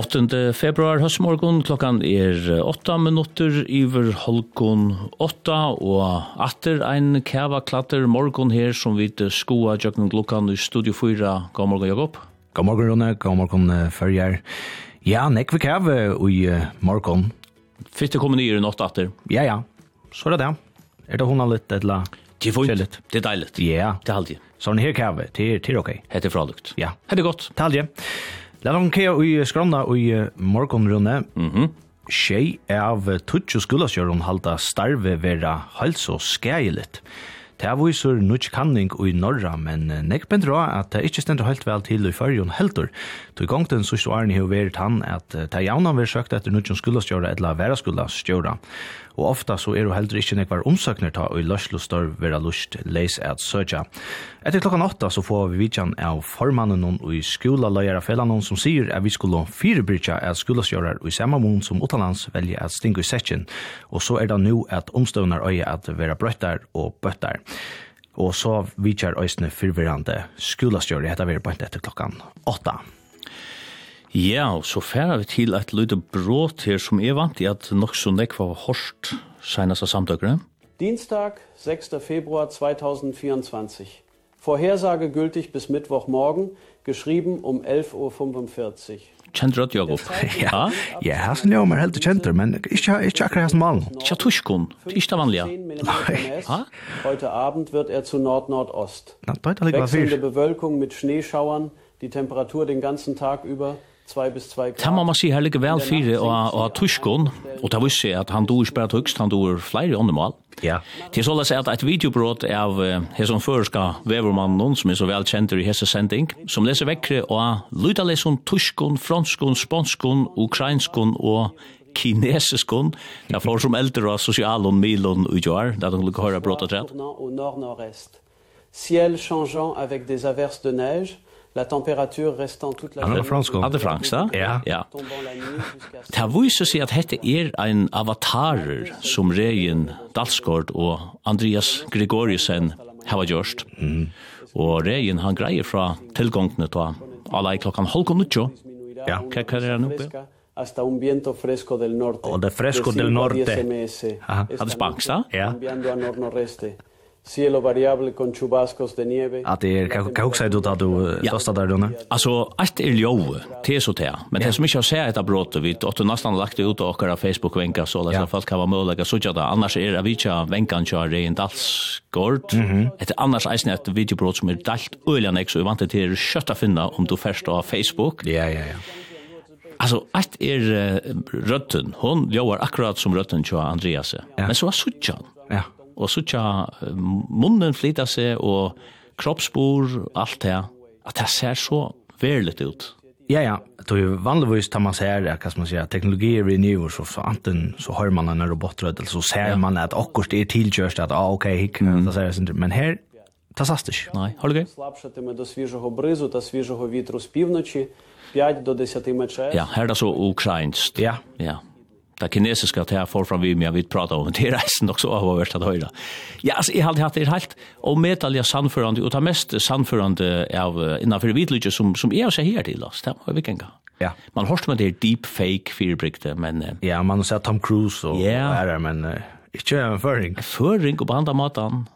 8. februar høstmorgon klokkan er 8 minutter iver holkon 8 og atter ein kæva klatter morgon her som vi skoa jøkken klokkan i Studio 4. God morgon Jakob. God morgon Rune, god morgon Førjar. Ja, nekve kæve i morgon. Fitt kommer nye i natt atter. Ja, ja. Så er det det. Er det hona litt eller Det er fint. Det er deilig. Ja. Det er alltid. Sånn her kæve, det er ok. Hette fralukt. Ja. Hette godt. Det er alltid. La dem kea i skrona i morgonrunne. Mm -hmm. Tjei av tutsi skolastjøren halda starve vera hals og skeilet. Det viser nutsk kanning i norra, men nekk bendra at det ikkje stendur helt vel til i fyrjon heldur. Så i gongten sørste årene har vært han at det jaunan jævna vi søkt etter nødgjøn skuldastjøra eller vera skuldastjøra. Og ofta så er det heller ikke nekvar omsøkner ta og i løslo stør vera lust leis at søkja. Etter klokkan åtta så får vi vidtjan av formannen og i skolaløyere fellanen som sier at vi skulle firebyrja at skuldastjøra og i samme mån som utanlands velje at stingu i setjen. Og så er det nu at omstøvnar øye at vera brøttar og bøttar og så vidtjar øysene fyrverande skolastjøri, hetta vera bant etter klokkan 8. Ja, og så færa vi til et lite brått her som er vant i at nok så nekk var hårst seneste samtøkere. Dienstag, 6. februar 2024. Vorhersage gültig bis Mittwochmorgen, geschrieben um 11.45 Uhr. Kjent rødt, Jakob. Ja, ja, hasen jo, mer helt kjenter, men ikkje ikkje akkurat hasen malen. Ikke tuskun, ikke det vanlige. Heute Abend wird er zu Nord-Nordost. Wechselnde Bewölkung mit Schneeschauern, die Temperatur den ganzen Tag über 2 bis 2 Grad. Tamma Masi her ligger vel fire og, og tuskon, og det visste at han doer spært høgst, han doer flere åndemål. Ja. Til så løs at et videobrot av hesson føreska vevermannen, som er så vel kjent i hesse sending, som leser vekkere og lyda leson tuskon, franskon, spanskon, ukrainskon og kinesiskon. Det får som eldre av sosialon, milon og joar, det er de lukker høyre brot og trett. Ciel changeant avec des averses de neige, La température restant toute la journée. Fransk. Ade Fransk, da? ja. Ja. Ta vísa seg at dette er ein avatarer som Regin Dalsgård og Andreas Gregoriusen har gjort. Mm. Og Regin han greier fra tilgångene til alle i klokkan halv og nucho. Ja. Hva, hva er det nå? uppe? hasta un viento fresco del norte. O de fresco del norte. Aha, hade spanska. Ja. Cambiando a nornoreste cielo variable con chubascos de nieve. At det er, hva hva sier du da du ja. dosta der, Rune? Altså, alt er ljov, det er så det. Men det som ikke har sett etter bråte, vi har nesten lagt det ut av dere Facebook-venker, så det er folk har vært mulig å sitte det. Annars er det vi ikke venkene kjør i en dalsgård. Etter annars er det et videobrot som er dalt øyelig nek, så vi vant til kjøtt å finne om du først har Facebook. Ja, ja, ja. Alltså allt är er, uh, rötten. Hon jobbar akkurat som rötten till Andreas. Ja. Men så var Suchan. Ja Og sutja uh, munnen flytta seg, og kroppsspor, alt det. At det ser så verligt ut. Ja, ja. Det er jo vanligvis tar man ser, ja, hva skal man säga, teknologi er i nyår, så, så anten så hører man en robotrød, eller så ser Ja. man at akkurat er tilkjørst, at ah, ok, hikk, mm. det ser jeg sånn, men her, det sast ikke. Nei, har du gøy? Слабшатиме до свіжого бризу та свіжого вітру з півночі 5 до 10 мечей. Ja, her er det så ukrainsk. Ja. Ja. det kinesiska att jag får fram vid mig att vi pratar om det resten också av vad värst höra. Ja, alltså jag har haft det helt och medalja samförande och det mest samförande av innanför vidlöjt som, som jag ser här till oss. Det var vi gänga. Ja. Man hörst med det deep fake fyrbrygte, men... Ja, man har sett Tom Cruise och, yeah. och är men uh, inte en föring. En föring och behandla maten.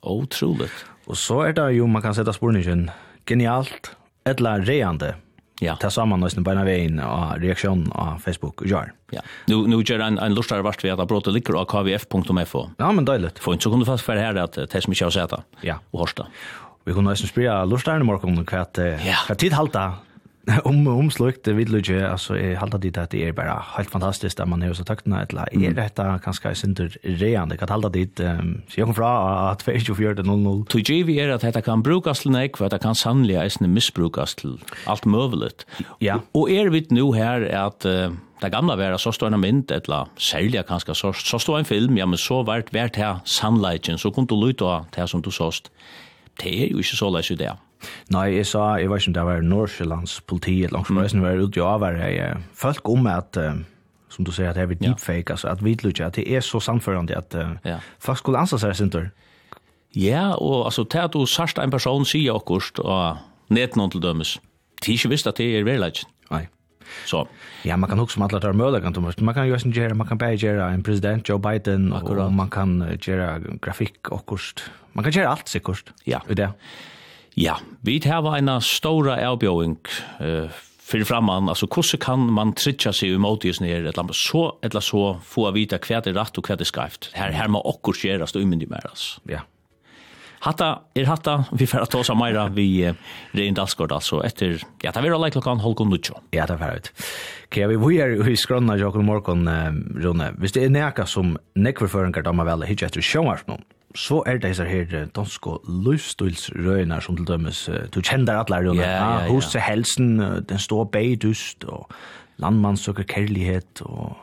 Otroligt. Och så är det ju, man kan sätta spårningen genialt, ett lärande Ja. Ta samman nästan på en vägen reaksjon reaktion på Facebook og jar. Ja. Nu nu gör en en lustar vart vi att brota ligger och kvf.fo. Ja, men dejligt. For inte så kunde fast för här att det som jag sätta. Ja. Och hörsta. Vi kunne nästan spela lustar i morgon kvart. Ja. Kvart tid halta om omslukt det vill ju alltså är halta dit att det är bara helt fantastiskt att man är så tackna ett la är detta kanske synder reande kan halta dit så jag från att för ju för det 00 to GV är att detta kan brukas till nek för att det kan sannliga är snä missbrukas till allt möjligt ja och är vi nu här att det gamla var så står en mynd eller sälja kanske så så står en film ja men så var det vært här sunlighten så kunne du luta det som du såst. Det är ju ikke så leis i där Nei, jeg sa, jeg vet ikke om det var Norsjølands politi eller noe som mm. var ute i avhver. Jeg om at, som du sier, at det er deepfake, altså at vidlutja, at det er så samførende at ja. folk skulle ansa seg sin. Ja, og altså, til at du sørst en person sier akkurat, og netnån til dømes, de ikke visste at det er verleggen. Nei. Så. Ja, man kan också om alla tar möjliga kan Thomas. Man kan ju sen göra, man kan bara göra en president Joe Biden Akkurat. och man kan göra grafik och kost. Man kan göra allt säkert. Ja. Det. Ja, vi har en stora avbjøring uh, för framman, alltså hur kan man trytja sig imot i ner ett lampa så eller så få vita kvärt er rett og hva er skreft. Her, her må och kursera og umyndig mer alltså. Ja. Hatta er hatta vi får ta oss av meira vi rein dalskort altså etter ja ta vera like klokkan halv kom nucho. Ja det er ferdig. Okay, vi vi er i skrønna, jokkur morgon uh, Rune. Hvis det er neka som nekverføringar damma vel hitje etter sjónvarpnum så er det disse her danske løvstølsrøyene som til dømes, du kjenner alle røyene, ja, ja, ja. hos helsen, den står beidust, og landmann søker kærlighet, og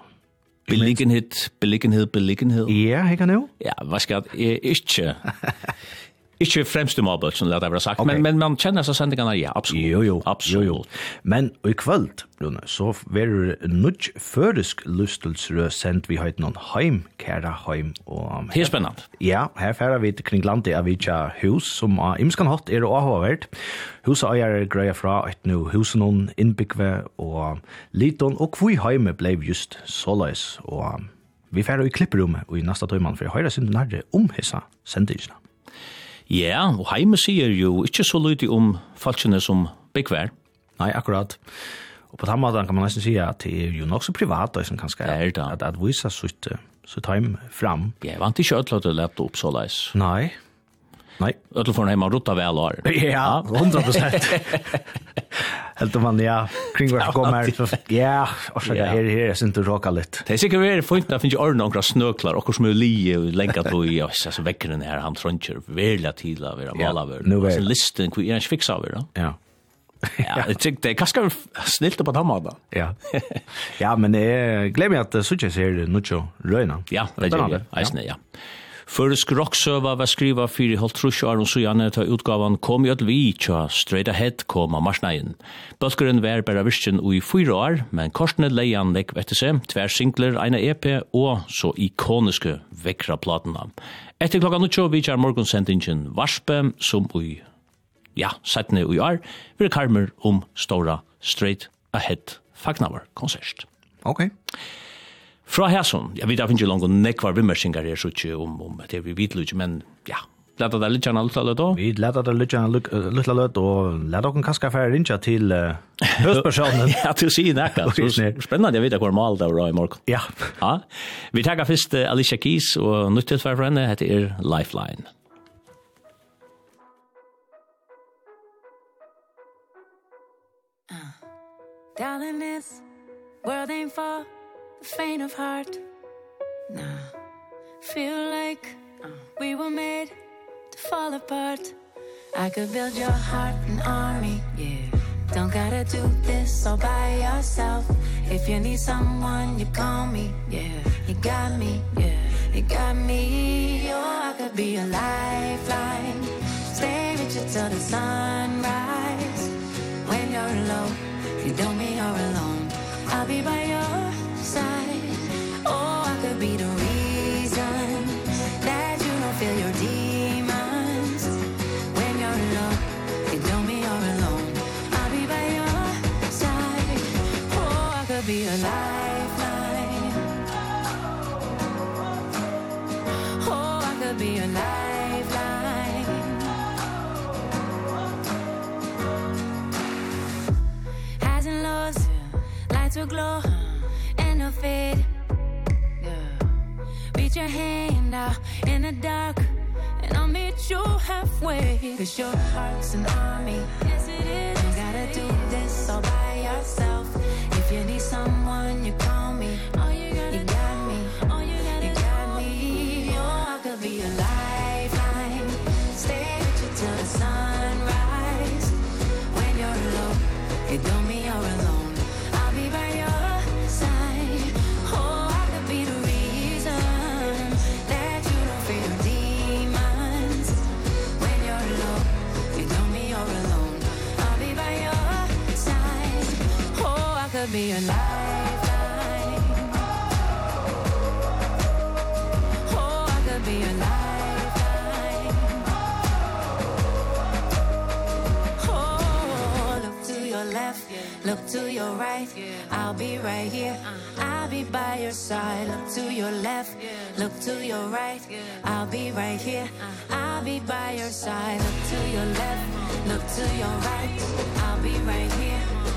Beliggenhet, beliggenhet, beliggenhet. Ja, jeg kan jo. Ja, hva skal jeg ikke? Ikke fremst i målbølsen, det har sagt, okay. men, men man kjenner seg sendingene, ja, absolutt. Jo, jo, absolutt. Jo, jo. Men i kvöld, Rune, så verur nudj førisk lystelsrø sendt vi høyt noen heim, kæra heim. Og, um, det er spennende. Ja, her færer vi kring landet av Vitja hus, som av imskan hatt er og avhavert. Huset eier greia fra et nu husen noen innbyggve og liton, og kvui heime blei just såleis. Og um, vi færer i klipperommet og i nasta tøyman, for jeg høyre synden nærre om hessa sendingsna. Ja, og heime sier jo ikke så lydig om falskene som byggvær. Nei, akkurat. Og på den måten kan man nesten si at det er jo nok så privat, og som kanskje, er det. at, at vise sitt, sitt heim fram. Jeg vant ikke ødelig at det lette opp så leis. Nei, Nei. Ödel får en heima rutta vel år. Ja, 100 prosent. Helt om man, ja, kring vart kom här. Ja, og så er her, her, jeg synes du råka litt. Det er sikkert veldig funnet, fint att finna ordentlig noen snøklar, okkur som er li og lenka på i oss så väcker den här han å være till av era malavör. Så listen hur jag fiksa av det. Ja. Ja, det tyckte jag snilt på damma da. Ja. Ja, men eh glöm inte att så tjänar det. Ja, det är det. Ja. Føresk rocksøva var skriva fyrir holdt trus og aron sujane ta utgavan kom i at vi tja straight ahead kom av marsneien. Bølgeren var bæra virkjen ui fyra år, men korsene leian lekk etter seg, tver singler, eina EP og så ikoniske vekra platena. Etter klokka nuttjo vi tja morgonsendingen Varspe som ui, ja, settene ui år, vil karmer om stora straight ahead fagnavar konsert. Okay. Fra Hæsson, jeg vet jeg finner ikke langt nekvar vimmersingar her, så ikke om, om det vi vet ikke, men ja, Lata det litt annet løtt da? Vi leta det litt annet løtt og leta dere kanskje færre rinja til høstpersonen. ja, til å si nekka. Spennende, jeg vet hvor mal det var i morgen. Ja. ja. Vi takker først Alicia Keys, og nytt nyttet for henne heter Lifeline. Darling, this world ain't for faint of heart. Nah. Feel like we were made to fall apart. I could build your heart an army. Yeah. Don't gotta do this all by yourself. If you need someone, you call me, yeah. You got me, yeah. You got me, oh I could be a lifeline. Stay with you till the sunrise. When you're alone You don't mean you're alone. I'll be by your side. Oh, I could be the reason That you don't feel your demons. When you're alone It don't mean you're alone. I'll be by your side. Oh, I could be a lifeline. Oh, I could be a lifeline. Highs and lows Lights will glow it. Yeah. Reach your hand out in the dark And I'll meet you halfway. Cause your heart's an army. Yes it is. You gotta do this all by yourself. If you need someone you call be a lifeline Oh, I could be a lifeline Oh, look to your left, look to your right. I'll be right here, I'll be by your side. Look to your left, look to your right. I'll be right here, I'll be by your side. Look to your left, look to your right. I'll be right here.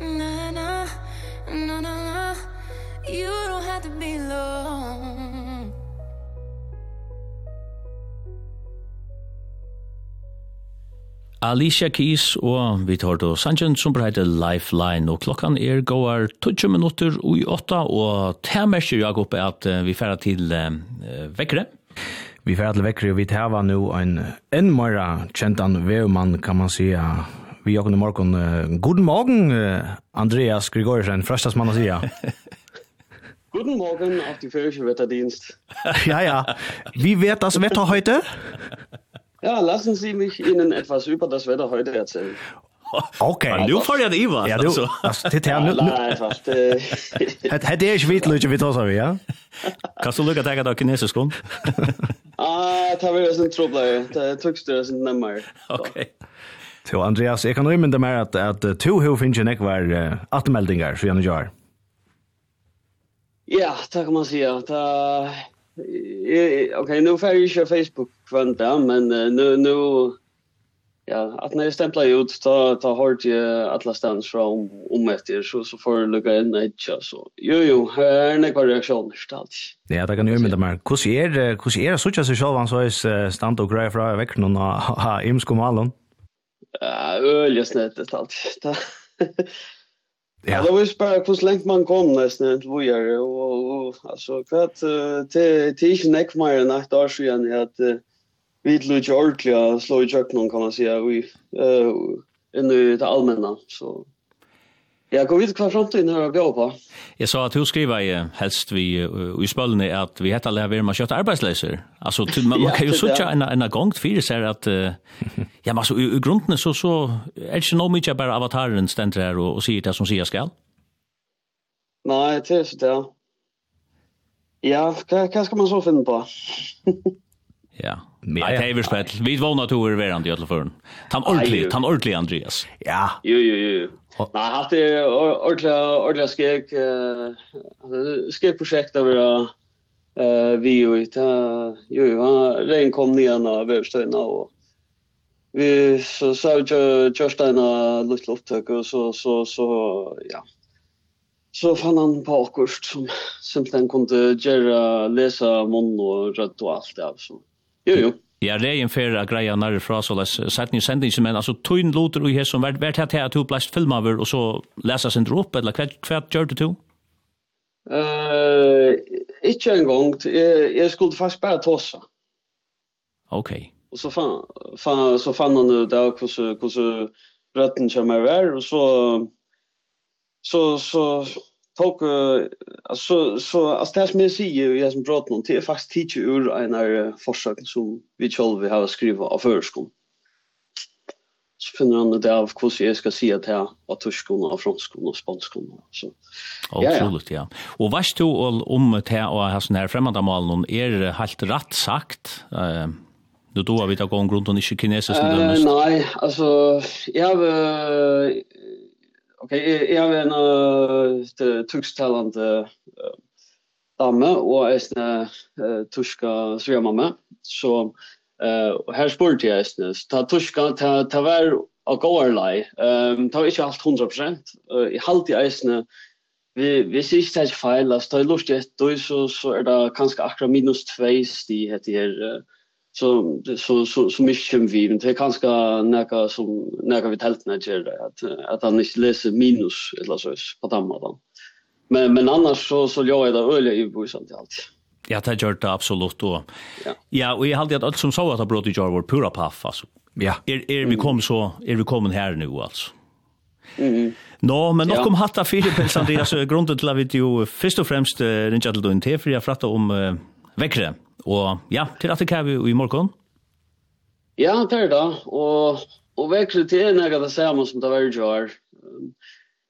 Na na na na na You don't have to be alone Alicia Keys og vi tar til Sanjen som breiter Lifeline og klokkan er går 20 minutter og i 8 og temersker Jakob at vi færa til uh, vekkere. Vi færa til vekkere og vi tæva nu en en mora kjentan vevmann kan man sija vi har i morgon. Uh, god morgon, uh, Andreas Grigorsen, första man att säga. Guten Morgen auf die Fährische Wetterdienst. ja, ja. Wie wird das Wetter heute? ja, lassen Sie mich Ihnen etwas über das Wetter heute erzählen. Okay. Okay. Nu får jag det Ivar. Ja, du, alltså det här nu. Nej, fast det det är ju vitt lite vi tar så ja. Kan så lucka ta det kinesisk om. Ah, det var ju en trubbel. Det tog det sen närmare. Okej. Så Andreas, jeg kan rymende mer at, at to ho finnes ikke var uh, atmeldinger, så gjerne gjør. Ja, det kan man si. Ta, ok, nå får jeg ikke Facebook kvendt, men uh, nå, ja, at når jeg stempler ut, ta, ta hårdt jeg alle stans fra om, om etter, så, så får jeg lukke inn et ikke, så jo, jo, her er nekva reaksjoner, stalt. Ja, det kan jeg rymende mer. Hvordan er det, hvordan er det, så ikke seg selv, han så er stand og greier fra vekken, og ha imskom alene? Ja, öliga snett allt. Ja. Det var ju bara hur länge man kom nästan till vad och, och alltså kvart till till inte näck mer än ett år sedan att vi lite ordentligt slå i köknen kan man säga vi eh uh, i det allmänna så Jag går ut kvar framtiden när jag gå på. Jeg sa att du skriver i, helst vi uh, i spølene att vi heter lära man kött arbetslöser. Alltså man, man kan ju söka en en gång för så att uh, ja men så i, i grunden så så er det ikke noe mye bara avataren stender her och, og sier det som sier skal. Nej, det är så där. Ja, vad ska man så finna på? Ja. Nej, det er vi spett. Vi vånar er verande i Han fall. Tan ordentligt, tan ordentlig, Andreas. Ja. Jo jo jo. Nej, jag har haft ordentliga, ordentliga skräck, skräckprojekt över uh, vi ju inte jo, han regn kom ner av vävstöna og vi så så just en lite Opptøk, og så så så ja. Så fann han på akkurst som simpelthen kunde gjøre, lese mun og rødt og alt det så. Jo jo. Ja, regjen fer a greia nærre fra, så les setning sendingen, men altså tøyn loter og her som vært vært her til at du blest filmaver, og så lesa sin drop, eller hva, hva gjør du to? Uh, ikke en gang, jeg, jeg skulle faktisk bare tåse. Ok. Og så fann, fann, så fann han ut av hvordan, hvordan røtten kommer vær, og så, så, så, så folk alltså så alltså det som jag säger jag som pratar om det är faktiskt teacher ur en av försök som vi själv vi har skrivit av förskolan. Så finner han det av hur jag ska säga att här av tyskon och franskon och spanskon så. Otroligt ja. Och vad står om det här och här sån här främmande mål är helt rätt sagt eh Nu då har vi tagit om grunden i kinesisk. Nej, alltså jag har okej okay, jag har en uh, tuxtalant uh, damme och en uh, tuska svärmamma så eh uh, här spurte jag istället ta tuska ta ta var av går lei. Ehm um, ta inte allt 100% uh, i halte i isne vi vi ser inte att fejla så lust det då så så är det kanske akra minus 2 sti heter det så så så så mycket vi men det är kanske näka som näka vi tält när det att att han inte läser minus eller så på den maten. Men men annars så så gör jag det öliga i bussen till allt. Ja, det gör det absolut då. Ja. ja, och jag hade att allt som sa att det i jar var pura paff alltså. Ja. Är är vi kom så är vi kommen här nu alltså. Mm. Nå, men nok om hatta fire pels Andreas grunden til at vi jo først og fremst rinja til døgn til, for jeg fratta om uh, vekkre. Og ja, til at det kjæver i morgen. Ja, det er det. Og, og vekkert til en egen det samme som det var i år.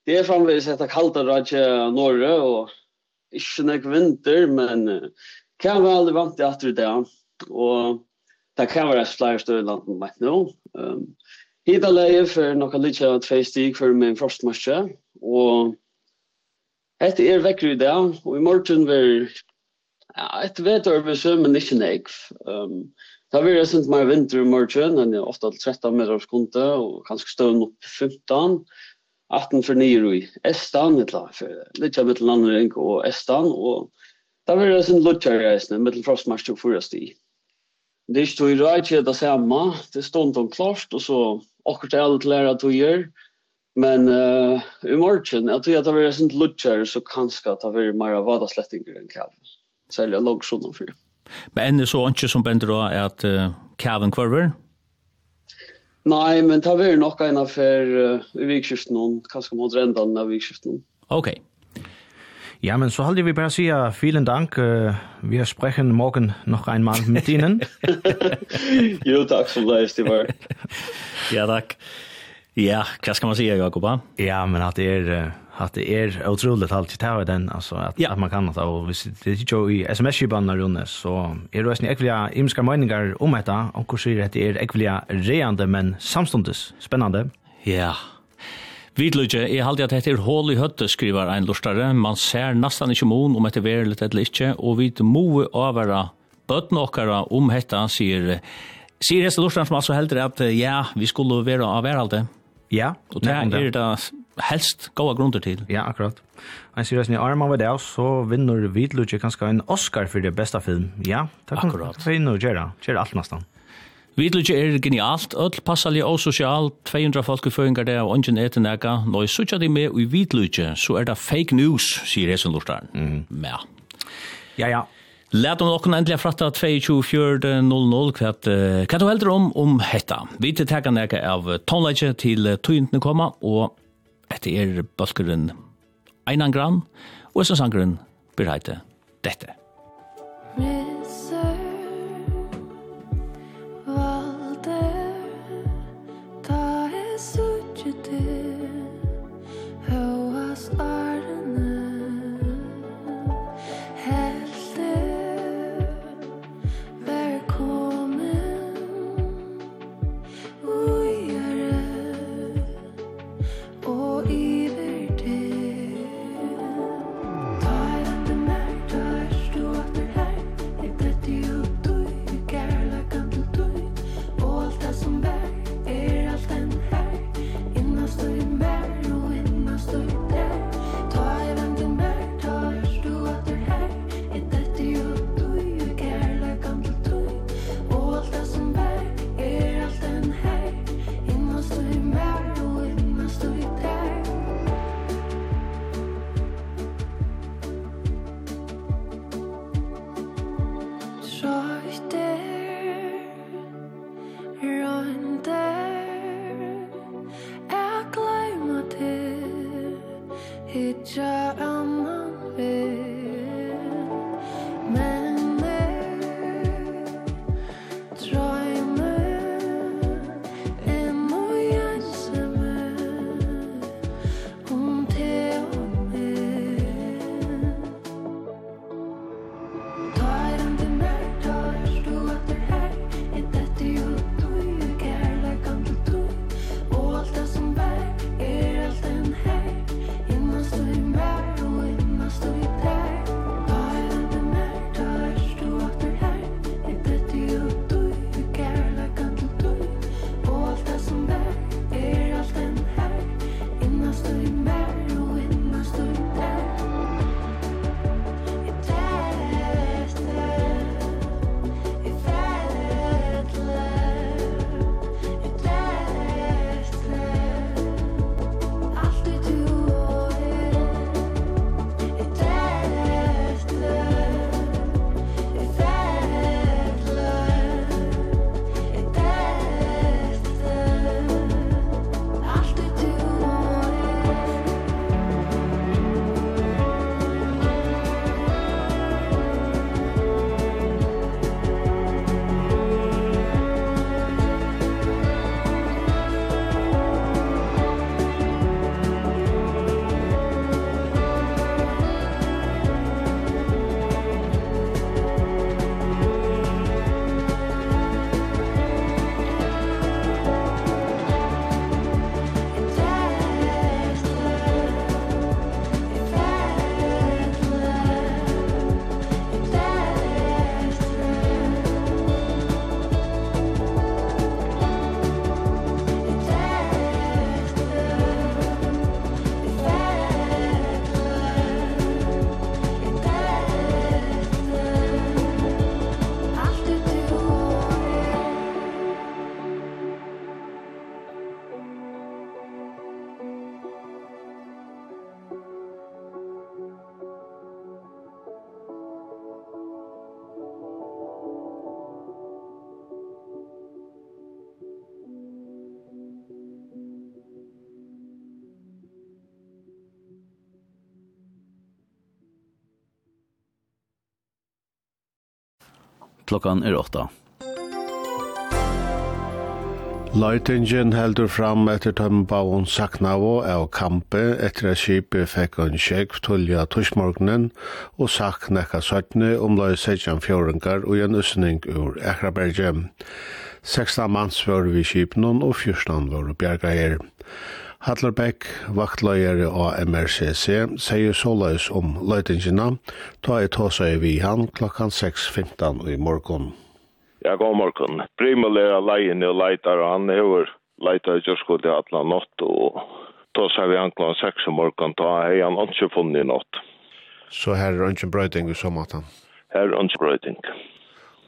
Det er fremdeles etter kaldt og rett Norge, og ikke nok vinter, men uh, kan være aldri vant til at det er. Og det kan være flere større land enn meg nå. Um, Hida leie for noen litt av tvei stig for min frostmarsje, og etter er vekker i dag, og i morgen vil ett vet över så men inte nek. Ehm da vil det sent mer vinter i morgen, den är ofta 13 meter av skonte och kanske opp upp 15. 18 för nio i Estan, litt lag för lite av ett land och Estan. Och då blir det sent luttjare reisende, mittelfrostmarsch fyra sti. Det er ikke tog i rätt det samme, det stod om klart och så akkurat är til lära at du Men uh, i morgen, jeg tror att det var sånn luttjare så kanskje at det blir mer vadaslettinger enn kallelse særlig lag sånn for. Men er så ikke som bender da er at uh, Kevin Kvarver? Nei, men det var nok en av for uh, vikskiften noen, kanskje mot rendan av vikskiften noen. Ok. Ja, men så halde vi bare sige, vielen dank. Uh, vi sprechen morgen noch einmal mit Ihnen. jo, takk som det, Stivar. ja, takk. Ja, hva skal man sige, Jakoba? Ja, men at det er... Uh, att det är otroligt alltid här den alltså att, ja. att man kan att och visst det är ju i SMS banna runne så är det nästan ekvilia imska meningar om detta och hur ser det är ekvilia reande men samstundes spännande. Ja. Vidlutje, jeg halte at dette er hål i høtte, skriver ein lortare. Man ser nesten ikke mon om dette verlet eller ikke, og vi må avvære bøtten okkara om dette, sier, sier heste lortaren som altså heldur at ja, vi skulle være avvære alt det. Ja, og det er det helst goa grunder til. Ja, akkurat. Ein sier reisende arm av det, så vinner Vidlutje kanskje en Oscar for det beste film. Ja, takk. Akkurat. Det vinner Gjera. Gjera alt nesten. Vidlutje er genialt, öll passali og sosial, 200 folk i føringar der, og ungen etter nega. Når jeg sutja de med i Vidlutje, så er det fake news, sier Hesen som lortar. Mm. Ja. Ja, ja. Læt om noen endelig fratta 22.4.00 hva uh, du heldur om om hetta. Vi til tekka nega av tonleitje til tøyntene komma, og Etter er bølgeren Einan Gran, og så sangeren berheite dette. Rest picture on klokkan er åtta. Leitingen heldur fram etter tømbaun Saknavo av kampe etter at skipet fikk en sjekk tullja tushmorgnen og sak nekka søttene om løy seitjan fjøringar og en usning ur Ekraberge. 16 manns var vi skipnen og 14 var bjergreier. Hadlerbeck, vaktleier av MRCC, sier såleis om løytingina, ta i tåsa i vi han klokkan 6.15 i morgon. Ja, god morgen. Primel er leien og leitar, og han hever leitar i Gjørskod i atla natt, og tåsa vi han klokkan 6 i morgen, da hei han ikke funnet i natt. Så her er ikke brøyting i sommaten? Her er ikke brøyting.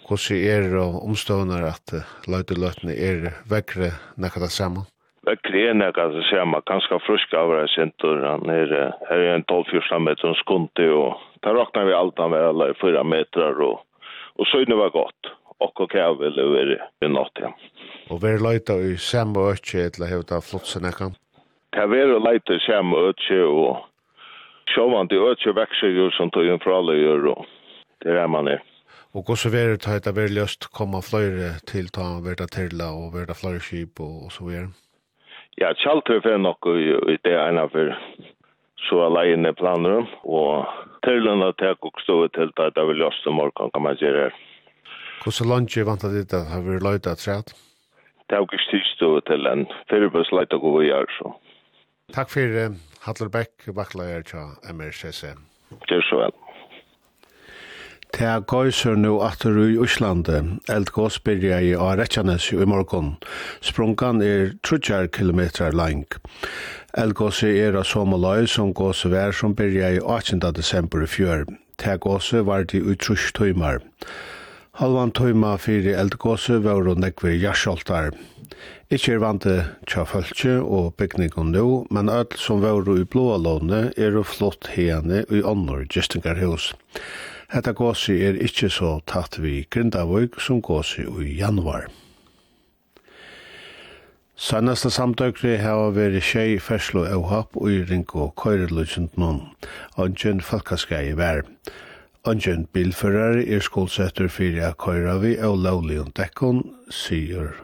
Hvordan er det omstående at løyteløytene er vekkere nekka det sammen? Krena kan jag säga, man ganska ska av det centrum. Han är, här är en 12-14 meter skunti och där räknar vi allt han väl i fyra meter och, och så var gott. Och och jag vill över i natt, ja. Och vi lojta i samma till eller hävda flotsen jag kan? vi vill i samma ötje och sjåvande ötje växer ju som tog in för alla gör och det är där man är. Og hva så verður det at det verður løst komma fløyre til ta verda tilla og verda fløyre skip og, og så vidare? Ja, kjalt Kjaltur fyrir nokku i det ena for så alene planer og tøylene tek og stå til at det vil i morgen, kan man si det. Hvordan lunch er vant til det at har vi løyt at sett? Det er jo ikke stå til en fyrirbøs løyt å gå i gjør, så. Takk for Beck, bakleier til MRCC. Det er så vel. Ta gøyser nu atter i Íslandi. Eldgås byrja i Aretjanes i morgon. Sprungan er 30 kilometer lang. Eldgås er av sommerløy som gås vær som byrja i 18. desember i fjør. Ta gås var de utrust tøymar. Halvan tøyma fyrir eldgås var og nekver jarsholtar. Ikke er vante tja fölkje og bygningen nu, men öll som var i blåa låne er flott hene i ånder gestingarhus. Hetta gåsi er ikkje så tatt vi Grindavøyk som gåsi i januar. Sannaste samtøkri hava veri tjei ferslo og hopp og i ring og køyrelutjent noen. Ongen falkaskei vær. Ongen er skolsetter fyrir a køyra vi og lovlig og dekkon, sier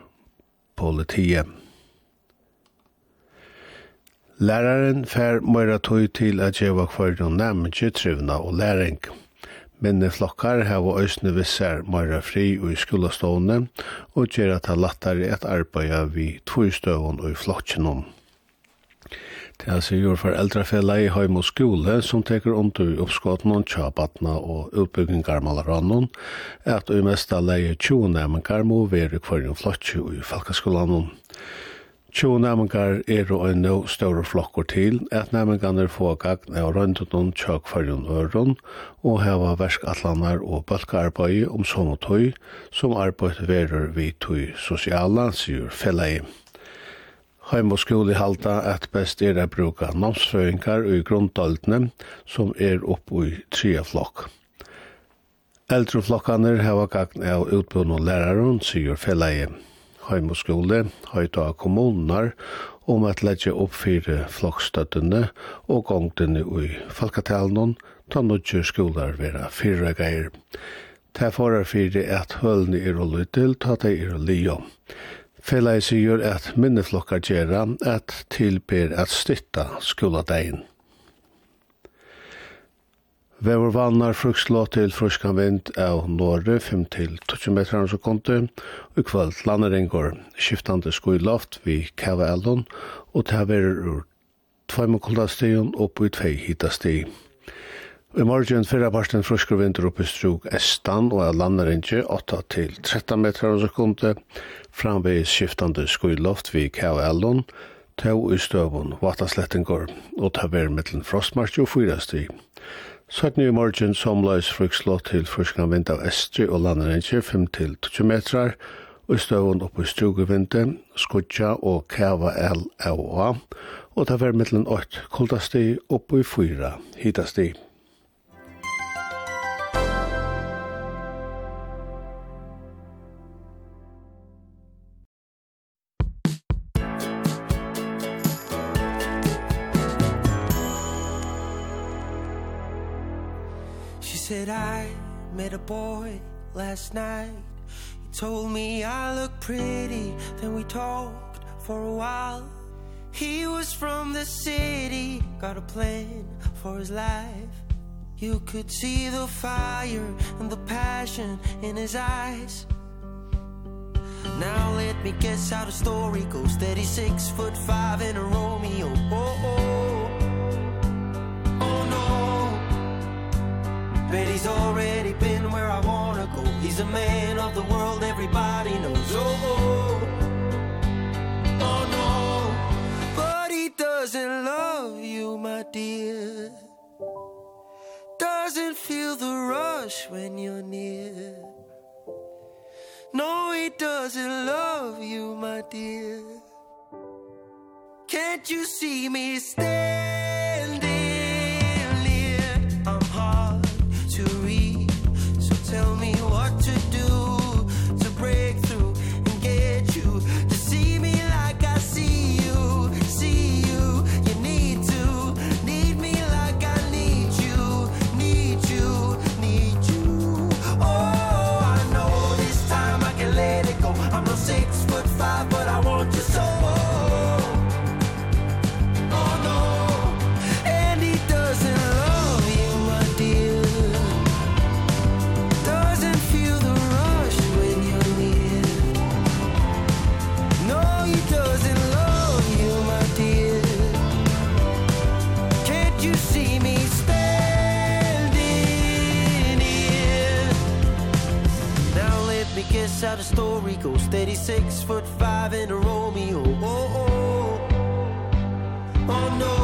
politiet. Læraren fær møyra tøy til at jeva kvarjon nærmengi trivna og læring. Læraren Minne flokkar hava òsne vissar meira fri og i skulastående, og gjer at det lattare et arbeida vi tvojstøvun og i flokkjennom. Det er sigur for eldrafella i heim og skole som teker under i oppskåten og tjabatna og utbyggingar malarannon, at i mesta leie 20 nærmengar må være kvarjon flotje i falkaskolanon. 20 nærmengar er og en nå større flokker til, at næmingene få gagn av røndetun, tjøk fargen øron, og heva verskatlanar og balkarbeid om som tøy, som arbeid verer vi tøy sosiala, sier fellegi. Heim og skole halda at best er å bruka namsføringar og grunndaltene, som er oppe i tre flokk. Eldreflokkaner heva gagn av utbund og læreren, sier fellegi heim og skole, høyta av kommunar, om at leggja opp fire flokkstøttene og gongtene i falkatalen, ta nødje skolar vera fire geir. Ta forar fire at hølni er og lytil, ta ta er og lio. Felai sigur at minneflokkar gjerra at tilber at stytta skoladegin. Vever vannar frukslå til fruskan vind av norre 5 til 20 metrar sekunder, og kvöld landeringår skiftande skoiloft vi kava eldon, og taverer ur 2 kuldastigen opp i 2 hitasti. I morgen fyrra parten fruskar vindur oppi strug estan og av landeringi 8 til 13 metrar sekunder, framvegis skiftande skoiloft vi kava eldon, tau i støvun vataslettingår, og taverer mittlen frostmarki og 4 stig. 17 i morgen somleis fryk slå til fyrskan vind av Estri og landerenger 5-20 metrar, og i støvun oppe i strugevinde, skudja og kava el av og ta vær mittlen 8 kuldasti oppe i 4 hitasti. boy last night. He told me I look pretty. Then we talked for a while. He was from the city. Got a plan for his life. You could see the fire And the passion in his eyes. Now let me guess how the story goes. That he's six foot five and a Romeo. Oh, oh. he's a man of the world everybody knows. Oh oh, oh no. But he doesn't love you my dear. Doesn't feel the rush when you're near. No he doesn't love you my dear. Can't you see me stay how the story goes. Steady six foot five in a Romeo. Oh, oh, oh no.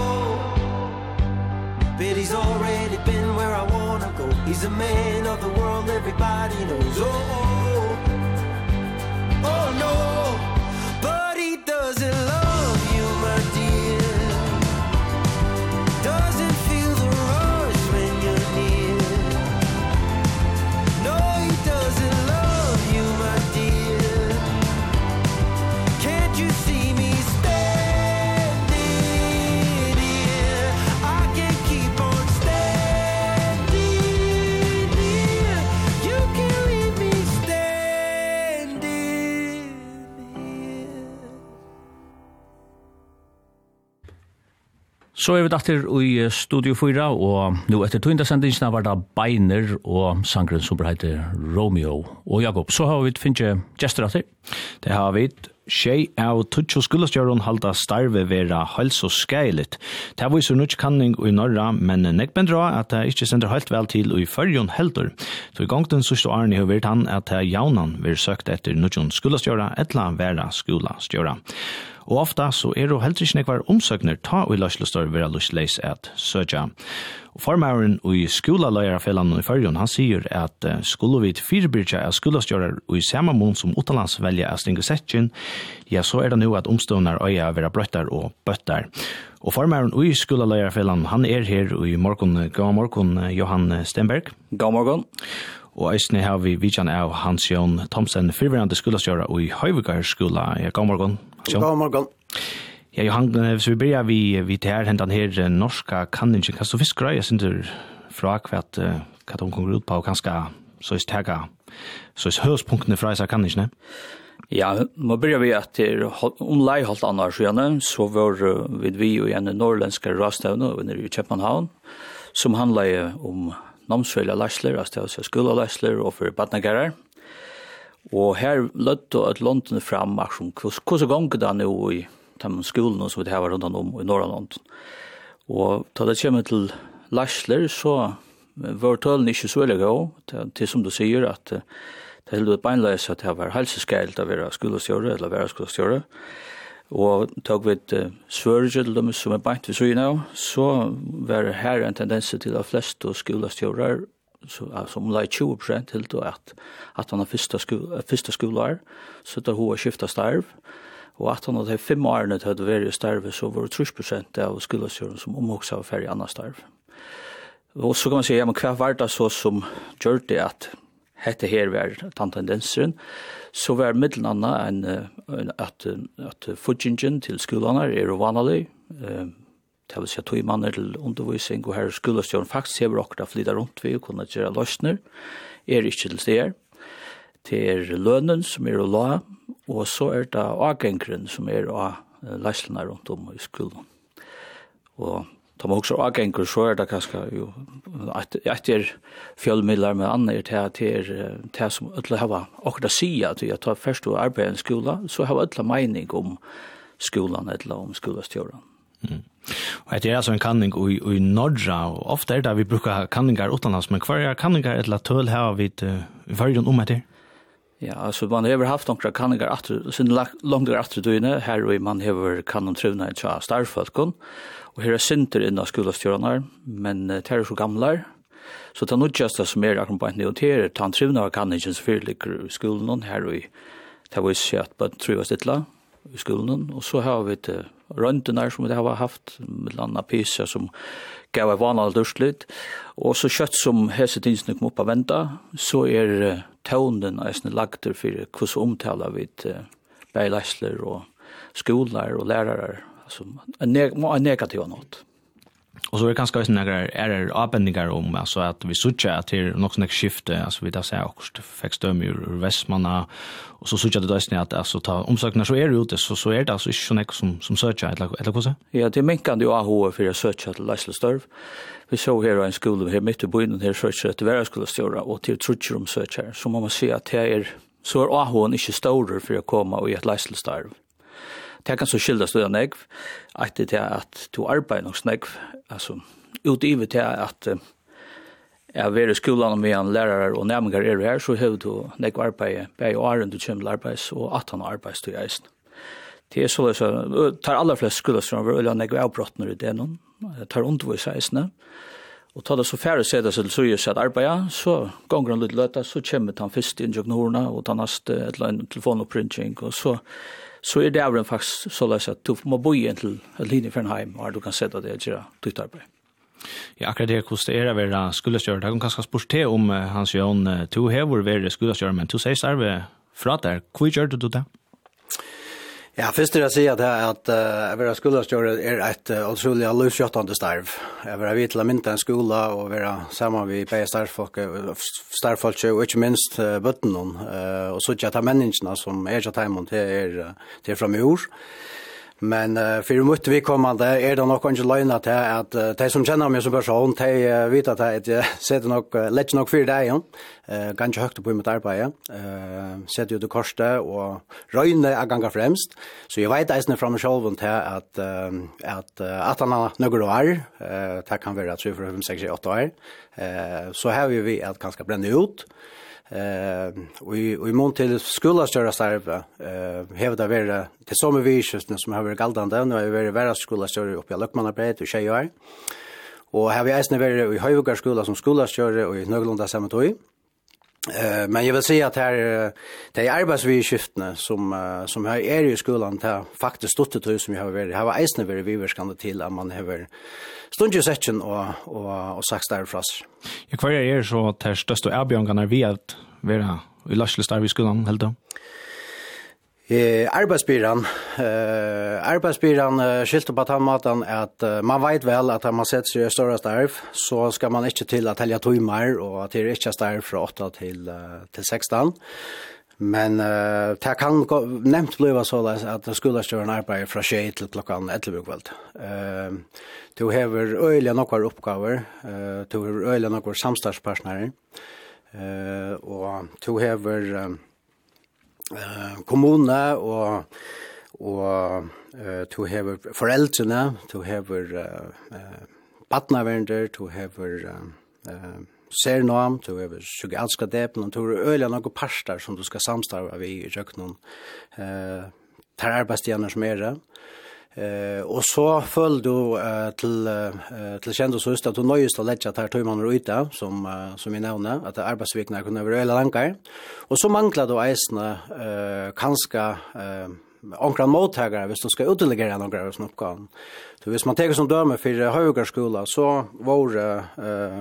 But he's already been where I wanna go. He's a man of the world, everybody knows. Oh, oh, oh no. Så er vi datter i Studio 4, og nå etter tøynda sendingsene var det Beiner og sangren som heter Romeo og Jakob. Så har vi finnet gjester datter. Det har vi Tjei av tutsjo skolastjøren halda starve vera hals og skeilet. Det var så nutt kanning i norra, men nek bendra at det ikkje sender helt vel til i fyrjon heldur. Så i gang den sørste åren har vært han at det jaunan vil søkt etter nuttjon skolastjøra etla vera skolastjøra og ofta så er det heller ikke nekvar omsøkner ta og i løslestor vera løsleis at søtja. Og formæren i skolaløyrafellan i Førjun, han sier at skulle vi til firebyrja av skolastjører og i samme mån som utenlands velja av stingu setjen, ja, så er det nu at omstående øya vera brøttar og bøttar. Og formæren i skolaløyrafellan, han er her i morgon, god morgon, Johan Stenberg. God morgon og eisne har vi vidjan av Hans-Jon Thomsen, fyrverande skolastjøra og i Høyvigar skola. Ja, god morgon morgon. God morgon. Ja, Johan, hvis vi börjar vi, vi tar hentan her norska kanningen, kan du fiskra, jeg synes du fra hvert hva de kommer ut på, og kanskje så er stega, så er høyspunktene fra disse kanningene? Ja, må börja vi at til omlai halvt annar sjøene, så var vi vi og en norrländska rastøvne, og vi i Kjøpenhavn, som handla om namnsfølge lærsler, altså skolelærsler og for badnagerer. Mm Og her lødde at London fram akkurat, Hvordan gong det nå i de skolene som vi har rundt om i Norrland. Og da det kommer til Lashler, så var tølen ikke så veldig god. til, til som du sier at det er helt beinleis at det var helseskeilt å være skolestjøre eller være skolestjøre. Og tog vi et uh, svørge til dem som er beint ved søgene, så var her en tendens til at flest skolestjører så som det är 20 procent helt och att att han har första skola första skolan så där har skifta starv och att han har fem år när det hade varit starv så var det 30 procent av skolorna som omhoxa av färg annan starv. Och så kan man säga ja men kvar var det så som gjorde det att hette her var den tendensen, så var middelen en, enn at, at fudgingen til skolene er vanlig, eh, det vil si at man er til undervisning, og her er skolestjøren faktisk hever okra flytta rundt vi og kunne gjøre løsner, er ikke til steder. Det er lønnen som er å la, og så er det avgengren som er å løsner rundt om i skolen. Og Da man også avgengur, så er det kanskje jo, etter fjallmidler med andre til er det som ødla hava akkurat sia til at tar først og arbeid i skolen, skola, så hava ødla mening om skolan, eller om skolastjøren. Mm. Og det er altså en kanning i, i Norra, og ofte er det vi brukar kanningar utanlands, men hva er kanningar et tøl her vi uh, i om etter? Ja, altså man har haft noen kanningar atter, sin langt atter døgnet, her og man har kannon trivna i tja starfolkon, og her er sinter innan skolastjørnar, men uh, det er så gamlar, så det er nødgjast som er akkurat på en nødgjast, det er trivna av kanningen som fyrirlikker i skolen her og i, det er vi at man trivas dittla i skolen, og så har vi et uh, røntenar som det har haft, med landa pisa som gav et vanlig dørslit, og så kött som hese tinsene kom upp av venta, så er uh, tånden eisne lagter for hvordan omtala vi uh, og skolar og lærere, altså en, neg en negativ nåt. Och så är det kanske också några är det avbändningar om alltså att vi söker att det något sånt skifte alltså vi där säger också fick stöm ur Västmanna och så söker det då snart att alltså ta omsökningar så är det ute så så är det alltså inte så något som som söker eller eller vad Ja, det mänkar det AH för att söka till Lasle Störv. Vi så här en skola här mitt i byn här söker att vara skulle störa och till trutcher om söker så man måste se att här är så är AH inte större för att komma och i ett Lasle Störv Det kan så skilda stå en negv, at det er at du arbeider nok snegv, altså utivet til at jeg er i skolan med en lærere og nærmengar er her, så har du negv arbeid, bare og æren du kommer til arbeids, og at han arbeids til eisen. Det er så det tar aller flest skolastrammer, eller negv avbrottner i det noen, tar undervis eisene, Og tar det så færre sida seg til suju seg arbeid, så ganger han litt løte, så kommer han først inn i og tar nast et eller annet telefonopprinting, og så så er det avren faktisk så løs at du må bo igjen til linje for en heim, og du kan sette det og gjøre ditt arbeid. Ja, akkurat det hvordan det er å være skuldestjøren. Det kan kanskje spørre til om Hans Jørgen, du har vært skuldestjøren, men du sier starve fra der. Hvor gjør du det? Ja, først vil jeg si at, at uh, å være skolestjøret er et utrolig uh, utrolig løsgjøttende starv. Jeg vil vite til å mynte en skole og være sammen med begge starvfolk, starvfolk og ikke minst uh, bøtten. Uh, og så ikke at menneskene som er ikke at hjemme til er, til fremme i ord. Men uh, för mot vi kommande är det nog kanske löjna till att uh, de som känner mig som person, de uh, vet att jag uh, sätter nog uh, lätt nog för dig. Uh, ganska högt på mitt arbete. Uh, sätter ju det korste och röjne är ganska främst. Så jag vet eisen fram och själv till att, uh, att, uh, att han har några år, uh, det kan vara 3, 4, 5, 6, 8 år. Uh, så har vill vi att ganska bränna ut. Uh, Eh, och i i mån till skola störa starva eh hävda vara till som vi just som har varit galdande nu har vi varit värre skola störa uppe i Lökmannabrett och tjejer. Och här vi är snäver i Höjvågar skola som skola störa och i Nöglunda samt. Eh men jag vill säga att här det är arbetsviskiftene som som har är i skolan där faktiskt stått det som jag har varit. har var isne vi vi skande till att man har stundje session och och och sagt där för oss. Ja, hva er så til største erbjørngene vi er være i Larslistar i skolen, helt da? Eh, arbeidsbyrån. Eh, arbeidsbyrån eh, skilte på den måten at uh, man vet vel at man sätter seg i større starv, så skal man ikke til at helge timer, og at det er ikke starv fra 8 til, til 16. Men uh, det kan gå, nevnt blive så at en arbeider fra 21 til klokken 11 kveld. Uh, du hever øyelig nokvar oppgaver, uh, du hever øyelig nokvar samstagspartnere, uh, og du hever um, uh, kommune og og uh, du hever foreldrene, du hever uh, uh, partnervender, du hever uh, uh, ser noam, du er psykiatriska depen, du er øyla noen parstar som du skal samstarva vi i kjøkkenen, eh, tar arbeidstjener som er det, Eh och så föll du eh, till eh, till kjent så søst at du nöjst att lägga där tog man som eh, som vi nämnde att arbetsveckorna kunde være eller lankar. Och så mangler då äsna eh kanske eh onkra mottagare hvis de skal utdelegere noen av som oppgaven. Så hvis man teker som døme for høyere så var eh,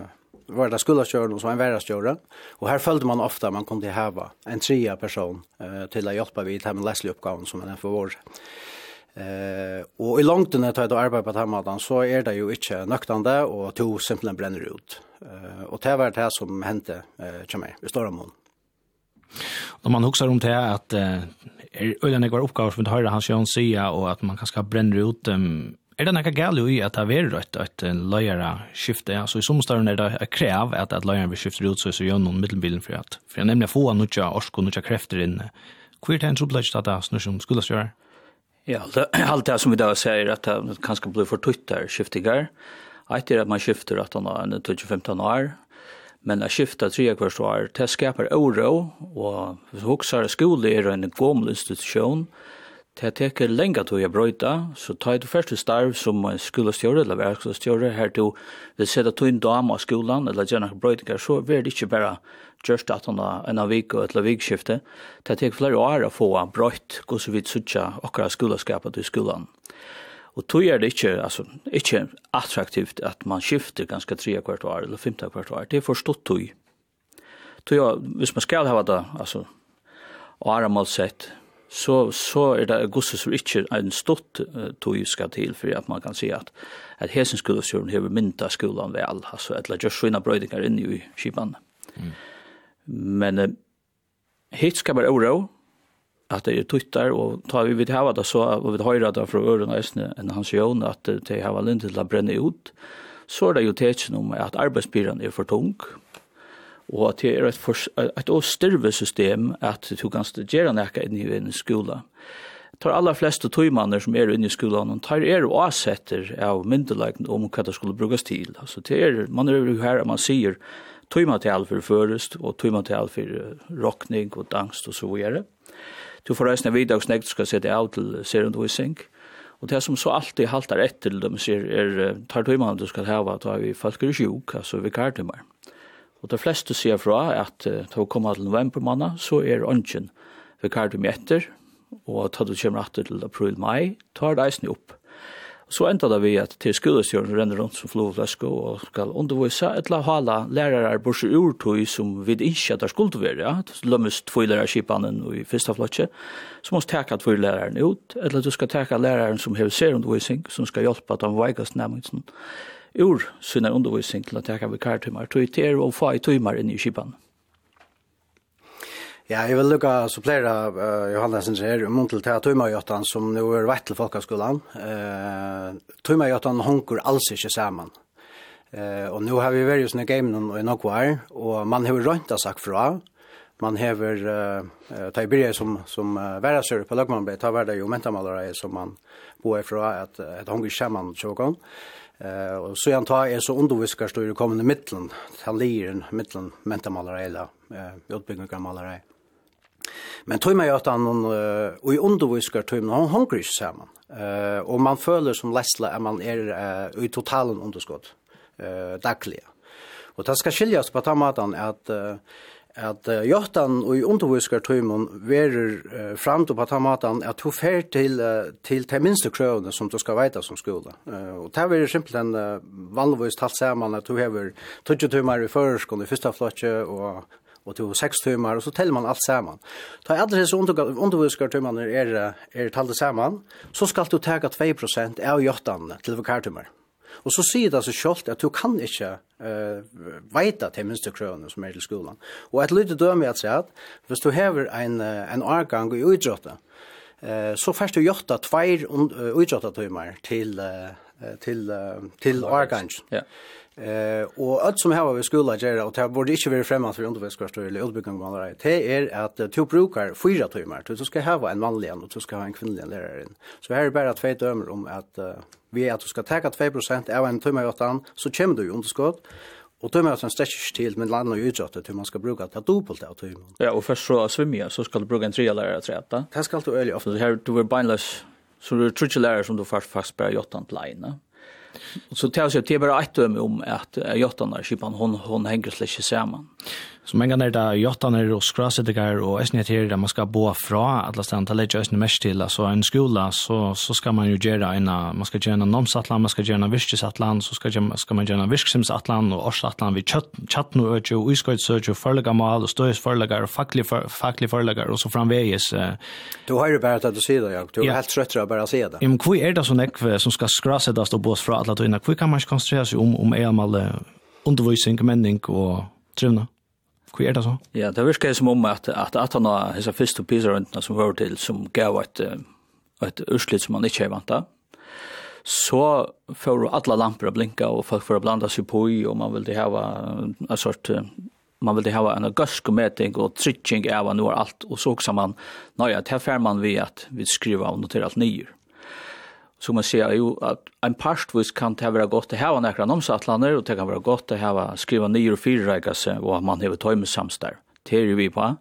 var det skulderstjøren og så var en værestjøren. Og her følte man ofte at man kom til en tredje person uh, til å hjelpe vidt her med leslige oppgaven som man er for vår. Eh, og i langt under tøyde og arbeid på den måten, så er det jo ikke nøktende, og to simpelthen brenner ut. Eh, og det var det som hendte eh, til meg i om Når man husker om det at eh, øyne går oppgaver som vi hører hans Jørgen sier, og at man kanskje brenner ut um, Er det noe gale i at det er veldig rødt at en løyere skifter? Altså i sommerstøren er det et krev at, at løyeren vil skifte ut, så er det gjennom middelbilen for at for jeg nemlig får noe orsk og noe krefter inn. Hvor er det en troblad at det er noe som skulle gjøre? Ja, alt det som vi da sier at det kanskje blir for tøyt der skiftinger. Eit er at man skifter at han er 12-15 år, men at skifta tre kvart år, det skapar oro, og hvis vi husker skole er en gommel institusjon, Det teker lenge til å brøyta, så tar du først til starv som skolestjåre eller verkskolestjåre, her du vil sette to inn dame av skolan eller gjerne brøytinger, så vil det ikke bare gjørst at han en av vik og et av vikskifte. Det teker flere år å få brøyt, gå så vidt suttja akkurat skoleskapet i skolan. Og tog er det ikke, altså, ikke attraktivt at man skifter ganske tre kvart år eller femte kvart år. Det er forstått tog. Tog, er, hvis man skal ha det, altså, og er mål sett, så, så er det gosse som ikke er en stott uh, tog skal til, for at man kan si at, at hesen skolestjøren har mynda skolan vel, altså att la gjørs svina brøydinger inne i skipan. Mm. Men uh, hit skal være oro, att det är tuttar, och tar vi vid hava det så, och vi høyra det från öron och en hans jøn, att det har väl inte att bränna ut, så är det ju tecken om att arbetsbyrån är för tung, mm og at det er et, for, et og styrve system at du kan gjøre nekka inn i en skola. Tar aller fleste tøymanner som er inne i skolan, og tar er og avsetter av myndelagene om hva det skulle brukes til. Altså, det er, man er jo her, man sier tøymatel for førest, og tøymatel for rockning og angst og så videre. Du får reisende og nekt skal sette av til serundvisning, Og det som så alltid haltar etter til dem sier, er, tar tøymannen du skal hava, tar vi folk er sjuk, altså vi kartumar. Og de fleste sier fra at uh, til å komme til november måned, så er ånden vi kardium etter, og til du kommer etter til april-mai, tar reisen opp. Så enda da vi at til skolestjøren renner rundt som flovflesko og skal undervise etla hala lærere borsi urtøy som vi ikke at det skulle være, ja. Lømmes tvoi lærerskipanen i fyrsta flotje, så måst teka tvoi læreren ut, eller du skal teka læreren som hever serundervisning, som skal hjelpa at han veikast nærmest ur sinne undervisning til å teka vikartumar, tog til og få i timer inn i kipan. Ja, jeg vil lukka supplera uh, Johannes her om til til Jotan, som nå er vett til folkaskolan. Uh, Tøymagjøtan honker alls ikke sammen. Uh, og nå har vi vært sånne gamen i noen år, og man har rønta sagt fra. Man har uh, ta i byrje som, som uh, værasør på Løgmanbøy, ta hverdag jo mentamalere som man bor fra at, at honker saman tjåkon. Uh, Eh och så jag tar är så underviskar står det kommande mitteln Han ligger mittlen mentamalare eller eh utbyggnader malare. Men tog mig att han och i underviskar tog man hon hungrig samman. Eh och man följer som läsla är man är i totalen underskott eh dagliga. Och det ska skiljas på att han att at uh, jotan og i underviskar tøymon verer uh, fram til på ta matan at du fer til uh, til de minste krøvene som du skal veita som skole. Uh, og det verer simpelthen uh, vanligvis talt saman at du hever 20 tøymar i førerskolen i første flotje og og to seks tøymar, og så teller man alt saman. Ta alle disse underviskartøymene er, er, er talt saman, så skal du tega 2% av jottan til vikartøymar. Og så sier det seg selv at du kan ikke uh, veite til minste krøvene som er til skolen. Og et lydde døme at at hvis du hever en, en avgang i utrådte, uh, så først du gjør det tveir utrådte timer til, uh, til, uh, til avgang. Ja. Eh och allt som har vi skola göra och det borde inte vara främmande för undervisningskvarter eller utbildning man har. Det är att två brukar fyra timmar. Du ska ha en manlig och du ska ha en kvinnlig lärare. Så här är bara två dömer om att vi ved at du skal teka 2% av en tømmerjottan, så kommer du i underskott, Og tømmer som strekker til, med land og utgjøttet til man skal bruka det dobbelt av tømmer. Ja, og først så svimmer så skal du bruka en tre lærere av treta. Det skal du øye ofte. Så her, du er beinløs, så du er trutje lærere som du først fast bare gjøttet til leine. Så tar er till bara ett døme om att jottan er skipan, hon, hon hänger slett samman. Så många när da jottan är och er og skrasettigar og eisne til där man ska bo fra, alla ställen stand, det er mest till altså en skola, så, så ska man ju göra en, man ska göra en nomsatlan, man ska göra en virkesatlan, så skal, ska man göra en vischisatlan och orsatlan vi chat chat nu och ju tjattn og øtje og mal och forlegamal og och og faklig forlegar och så framvegis. Du har ju bara att du ser det, jag du er helt trött att bara se det. Men hvor är det så näck som ska skrasa det og bo fra alle at innan hva kan man ikke konsentrere seg om, om e-mal, undervisning, menning og trivna? Hva er det så? Ja, det virker som om at, at at han har hessa første pisarøntene som var til, som gav et, et urslit som man ikke er vant av, så får alla lampor att blinka och folk får blanda sig på i och man vill det ha en sort man vill det ha en gaskomätning och trycking av nu allt och så också man nej att här fär man vi att vi skriver och noterar allt nyer som man ser ju att en parstvis kan ta vara gott att ha nekra nomsattlander, och det kan vara gott att ha skriva nyer fyra fyrreikase, og att man har tagit med samstär. Det är vi på.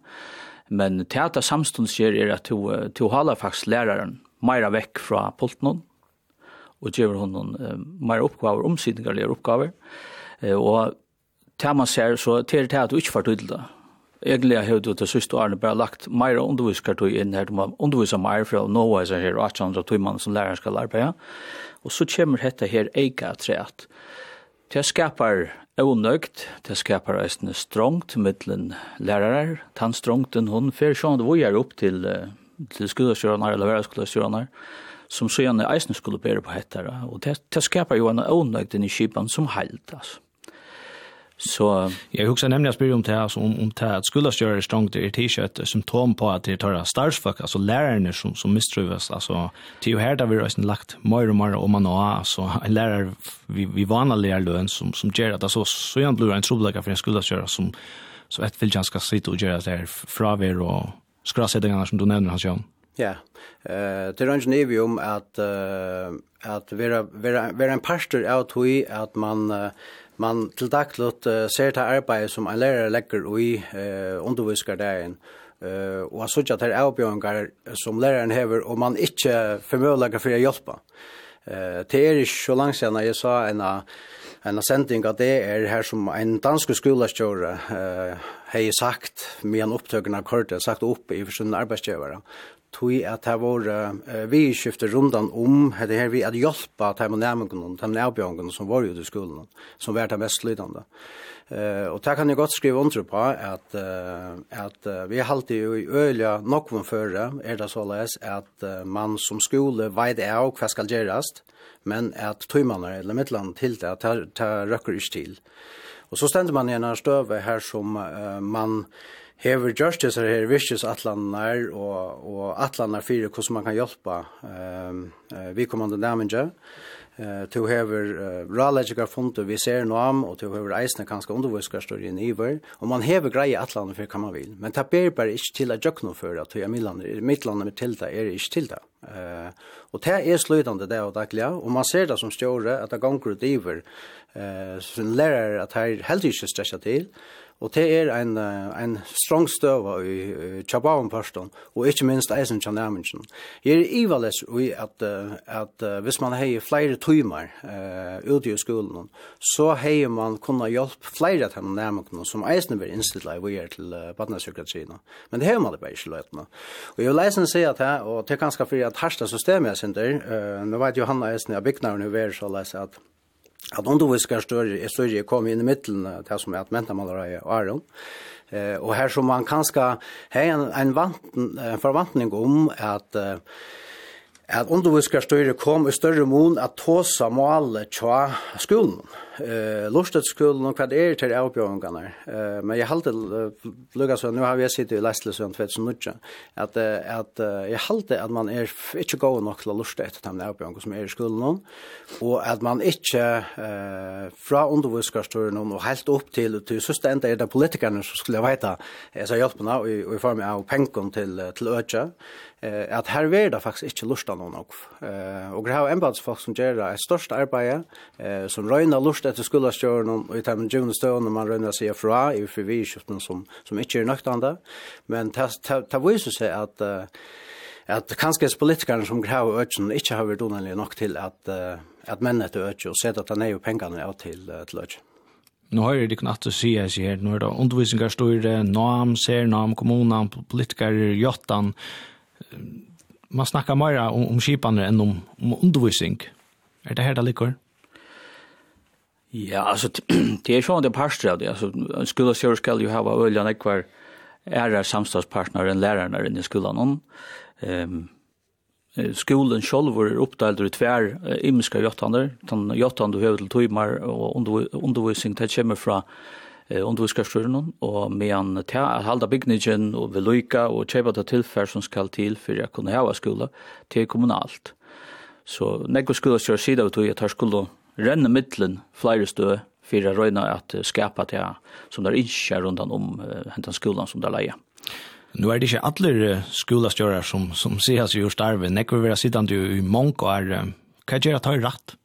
Men det samstunds ger samstånd skjer er at du halar faktisk læreren meira vekk fra polten og gjør hun noen meira oppgaver, omsidningarlige oppgaver, og det man ser, så det det at du ikke får tydelig det Egentlig har du til siste årene bare lagt mer underviskartøy inn her, du må undervise mer fra noe som her, 800 timer som læreren skal arbeide. Og så kommer dette her eget treet. Det skapar onøgt, det skapar en strongt mittlen lærere, tannstrongten hun, for sånn det er opp til, til skolestjørene eller verdensskolestjørene, som så gjerne eisen skulle bære på hette. Og det, det skapar jo en onøgt i kipan som heilt, altså. Så jag huxar nämligen spyr om det här som om det att skulle göra stångt i t-shirt symptom på att det tar starfuck alltså läraren som som misstrivas alltså till här där vi har lagt mer och mer om man har alltså en lärare vi vi vana lärare som som ger att alltså så jag blir en trubbel för en skulle göra som så ett vill ganska sitta och göra det här vi och skrassättningarna som du nämner han Jan. Ja. Eh det range nevi om att att vara vara vara en pastor out hur att man man til daglut uh, ser det arbeid som en lærer legger i uh, underviskardagen, uh, og har suttet her avbjørngar som læreren hever, og man ikke formøylager for å hjelpe. Uh, det er ikke så langt siden jeg sa en av en sending at det er her som en dansk skolastjøre uh, hei sagt med en opptøkken av kortet, sagt opp i forsønne arbeidsgjøvere, tui at det var uh, vi skifte rundan om det her vi at hjelpa de nærmengene, de nærbjørnene som var ute i skolen, som var det mest lydende. Uh, og det kan jeg godt skrive under på at, uh, at uh, vi er alltid jo i øyla nokven føre, er det såleis at uh, man som skole veit av hva skal gjerast, men at tøymannen eller midtland til det, det røkker ikke til. Og så stender man i en støve her som uh, man hever gjørst disse her atlanar og, og atlanar fyrir hvordan man kan hjelpa um, uh, vi kommande nærmenja. Uh, to hever uh, ralegiker fonde vi ser noe om, og to hever eisne kanskje i iver, og man hever greie atlanar for hva man vil. Men det ber bare ikke til at jøkno for at jeg midtlander med tilta er ikke tilta. det. Uh, og det er slutande det og daglig, og man ser det som stjåre at det ganger ut iver, uh, som lærer at her heldig ikke stresser til, Og det er en, en strong støva i Tjabaven førsten, og ikke minst eisen tjanærmensen. Jeg er ivaless i at, at hvis man har flere tøymer uh, ute i skolen, så har man kunnet hjelpe flere av de nærmengene som eisen blir innstilt i vår til uh, badnepsykiatrien. Men det har man det bare ikke løytene. Og jeg vil eisen si at her, og det er ganske fordi at herste systemet er sin der, uh, nå vet jo han eisen, jeg bygner hun i verden så leser at at underviskar større er større kom inn i middelen det som er at mentamallere og Aron. Eh, og her som man kan har en, en, vant, en forvantning om at eh, at underviskar større kom i større mån at tåsa målet tja skolen eh lustet skolan och vad är det avbjörningarna. Eh men jag hade lugga så nu har vi sett i Leslie så vet så mycket att att jag hade att man är inte gå nog till lustet att de avbjörningar som är i skolan och att man inte eh från undervisningsstunden och helt upp till till så ständigt är det politikerna som skulle veta jag sa hjälpa och i form av pengar till till öcha eh at her ver det faktisk ikkje lusta noen nok. Eh det grava embatsfolk som gjer det største arbeidet eh som røyna lust etter skulle og i termen juni støvn og man røyna seg fra i for vi som som ikke er nøktande. Men det viser seg at uh, at kanskje politikerne som grava økken ikke har vært donanlig nok til at uh, at mennene til økken, og sett at han er jo pengene av til uh, til økken. Nå har jeg ikke natt å si jeg sier, nå er det undervisningar står det NAM, ser NAM, kommunen, politikere, jottan, man snackar mer om, om skipan än om, om undervisning. Är det här det ligger? Ja, alltså det är ju det pastor det alltså en skola så ska ju ha öliga nekvar är samstadspartner än lärarna i skolan om. Ehm skolan själv var uppdelad i tvär äh, imska jottander, utan jottan du höver till timmar och undervisning till kommer från underviskarstyrnen, og med en halda bygningin og veluika og kjeipa ta tilfær som skal til fyrir å kunne ha skole til kommunalt. Så nego skola styrir sida vi tog at her skulle renne middelen flere stø fyrir å røyne at skapa det som der ikke rundan om hentan skolan som der leier. Nu er det ikke alle skolastjører som, som sier seg jo starve. Nekker vi være sittende i mange år. Hva gjør at det er rett?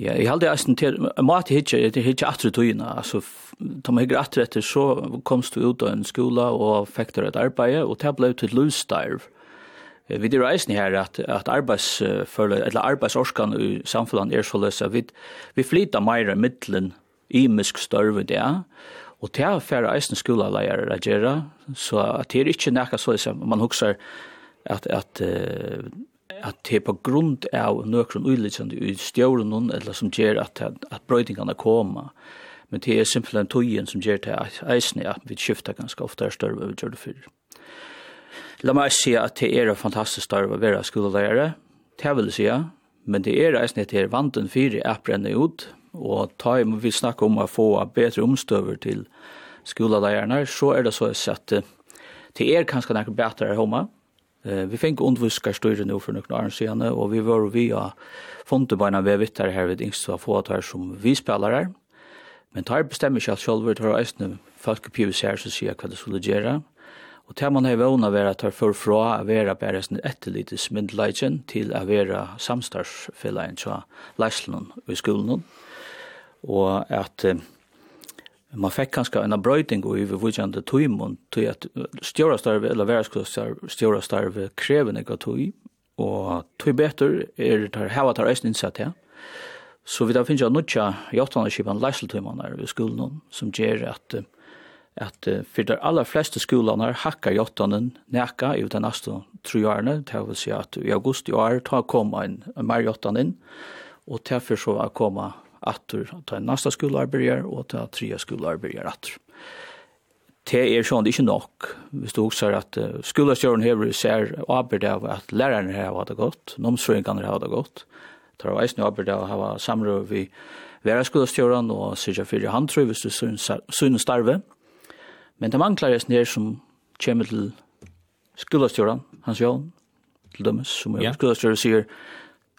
Ja, jeg halde eisen til, mat i hitje, jeg hitje atre tøyina, altså, da man hikker atre etter, så komst du ut av en skola og fikk der et arbeid, og det ble til løstarv. Vi er eisen her at, at arbeidsfølge, eller arbeidsorskan i samfunnet er så løs, vi, vi flytta meira middelen i misk størve det, og det er færre eisen skolaleier reagera, så at det er ikke nekka så, man huksar at, at uh, at det er på grunn av nøkron ulidsende i stjåren eller som gjør at, at brøydingene kommer. Men det er simpelthen tøyen som gjør det eisene at vi skifter ganske ofte er større vi gjør det før. La meg si at det er en fantastisk større å være skolelærer. Det vil jeg si, men det er eisene at det er vanten fire er ut, og ta i vi snakke om å få bedre omstøver til skolelærerne, så er det så at det er kanskje noe bedre å Eh vi fick undviskar störe nu för några år sedan och vi var via Fontebanan vi vet här vid yngst så få att här som vi spelare. Men tar bestämmer sig själva tar östnu folk på sig så ser vad det skulle göra. Och tar man heva ona vera tar för fra att vera bara sin ett lite smidligen till att vera samstarsfällan så läslen i skolan. Och att man fick kanskje en bröting och över vilken timon till att stjöra starve eller värskosar stjöra starve kräver något tog och tog bättre är det här hava tar eisen satt här. Så vi da finns jeg nutcha jottan skipan lässeltimman där vid skolan som gjør at at for de aller fleste skolene hackar jottanen näka i den nästa tre åren det vill säga att i augusti år tar kom en en mer jottan og til därför så att komma atter, ta en nasta skolearbeider og ta tria skolearbeider atter. Det er sånn, det er ikke nok. Hvis du også at uh, skolestjøren hever ser arbeid av at lærerne har hatt det godt, nomsføringene har hatt det godt, tar av eisen arbeid av å ha samråd vi være skolestjøren og sikkert fyrir han tror hvis du synes starve. Men det mangler eisen her som kommer til skolestjøren, hans Jan, til dømes, som ja. skolestjøren sier,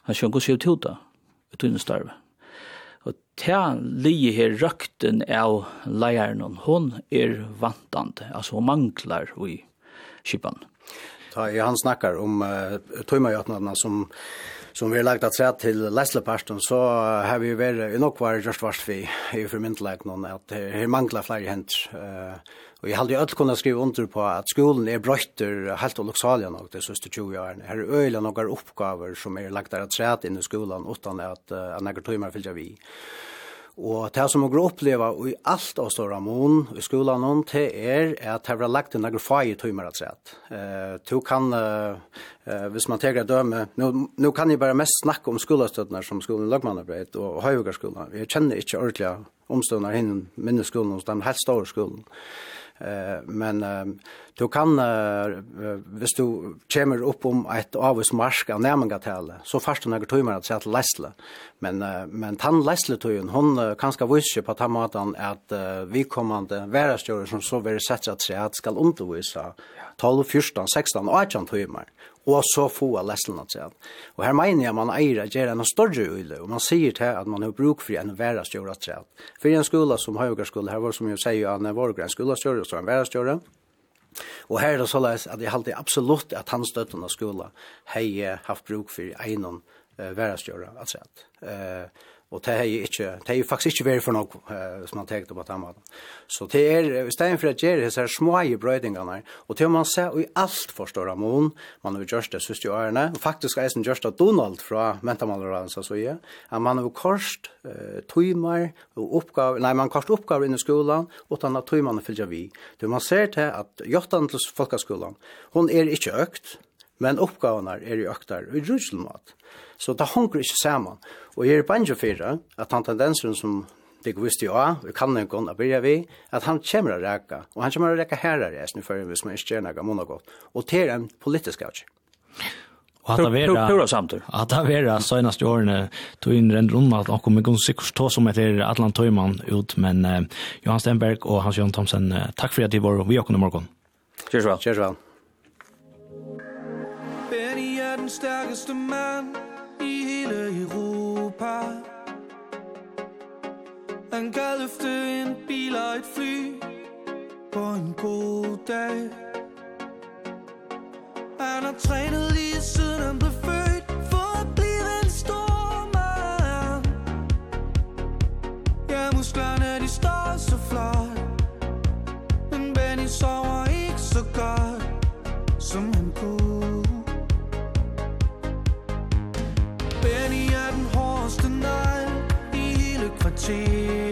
han sier, du sier, han sier, han sier, ta lige her røkten av leieren, hon er vantande, altså hon manglar i skipan. Ta, ja, han snakkar om uh, tøymajøtnadene som som vi har lagt att seg till Lesleparsten så har vi ju varit i nog var just varst vi i förmyndelagen att her manglar flere hent. Uh, Og jeg hadde jo alt kunnet skrive under på at skolen er brøyter helt og loksalia nok de siste 20 årene. Her er øyelig noen oppgaver som er lagt der at træt inn i skolen uten at, at nekker tøymer fylgja vi. Og det som jeg oppleva i alt av ståra mån i skolan om, det er at det har lagt en nekker fag i tøymer at træt. Uh, du kan, uh, uh, hvis man teker døme, nå, kan jeg bare mest snakke om skolastøttene som skolen i har og Høyvøkerskolen. Jeg kjenner ikke ordentlig omstående henne minneskolen hos den helt store skolen. Uh, Eh men uh, du kan uh, hvis du kommer opp om et avvis marsk av nærmengatale så først du timmar att at att lesle. Men uh, men han läsla tog hon kan skal vise på att måten at uh, eh, vi kommande värastjörer som så vil sätta seg at skal undervise 12 14 16 og 18 tøymer og så få av leslene til han. Og her mener jeg man eier at gjør en større øyle, og man sier til at man har bruk for en verre større til han. For en skole som Høygaard skole, her var som jeg sier, han var en skole større, så en verre større. Og her er det såleis at jeg halte absolutt at hans støttende skole har haft bruk for en være større til han. Och det er ikke, det är faktisk ikke veldig väldigt för något som man tänkte på tamma. Så det er, istället för att ge det så här små i brödingarna och till man ser i allt förstår man man har gjort det siste årene, og faktisk faktiskt är sen just att Donald från mentalmalaren så så är att man har kost eh, tøymer och oppgaver, nej man har kost uppgåvor i skolen, och utan har timmarna följer vi. Det man ser till att jottan til Folkeskolen, hon är inte ökt men oppgavene er i økter og i drusselmat. Så det hanker ikke sammen. Og jeg er bange for at han tendensen som det går visst jo av, vi kan ikke kunne begynne vi, at han kommer å reka, og han kommer å reka her er resten før hvis man ikke gjør noe måned godt, og til en politisk avgjør. Og at det vera pura samtur. At det vera seinaste årene tog inn rend rundt at han kom ikke sikkert ta som etter Atlant Tøyman ut, men uh, Johan Stenberg og Hans-Johan Thomsen, uh, takk for at du var vi åkne morgen. Kjørsvel. Kjørsvel stærkeste mand i hele Europa. Han kan løfte en bil og et fly på en god dag. Han har trænet lige siden han blev født for at blive en stor mand. Ja, musklerne de står så flot. Men Benny sover til.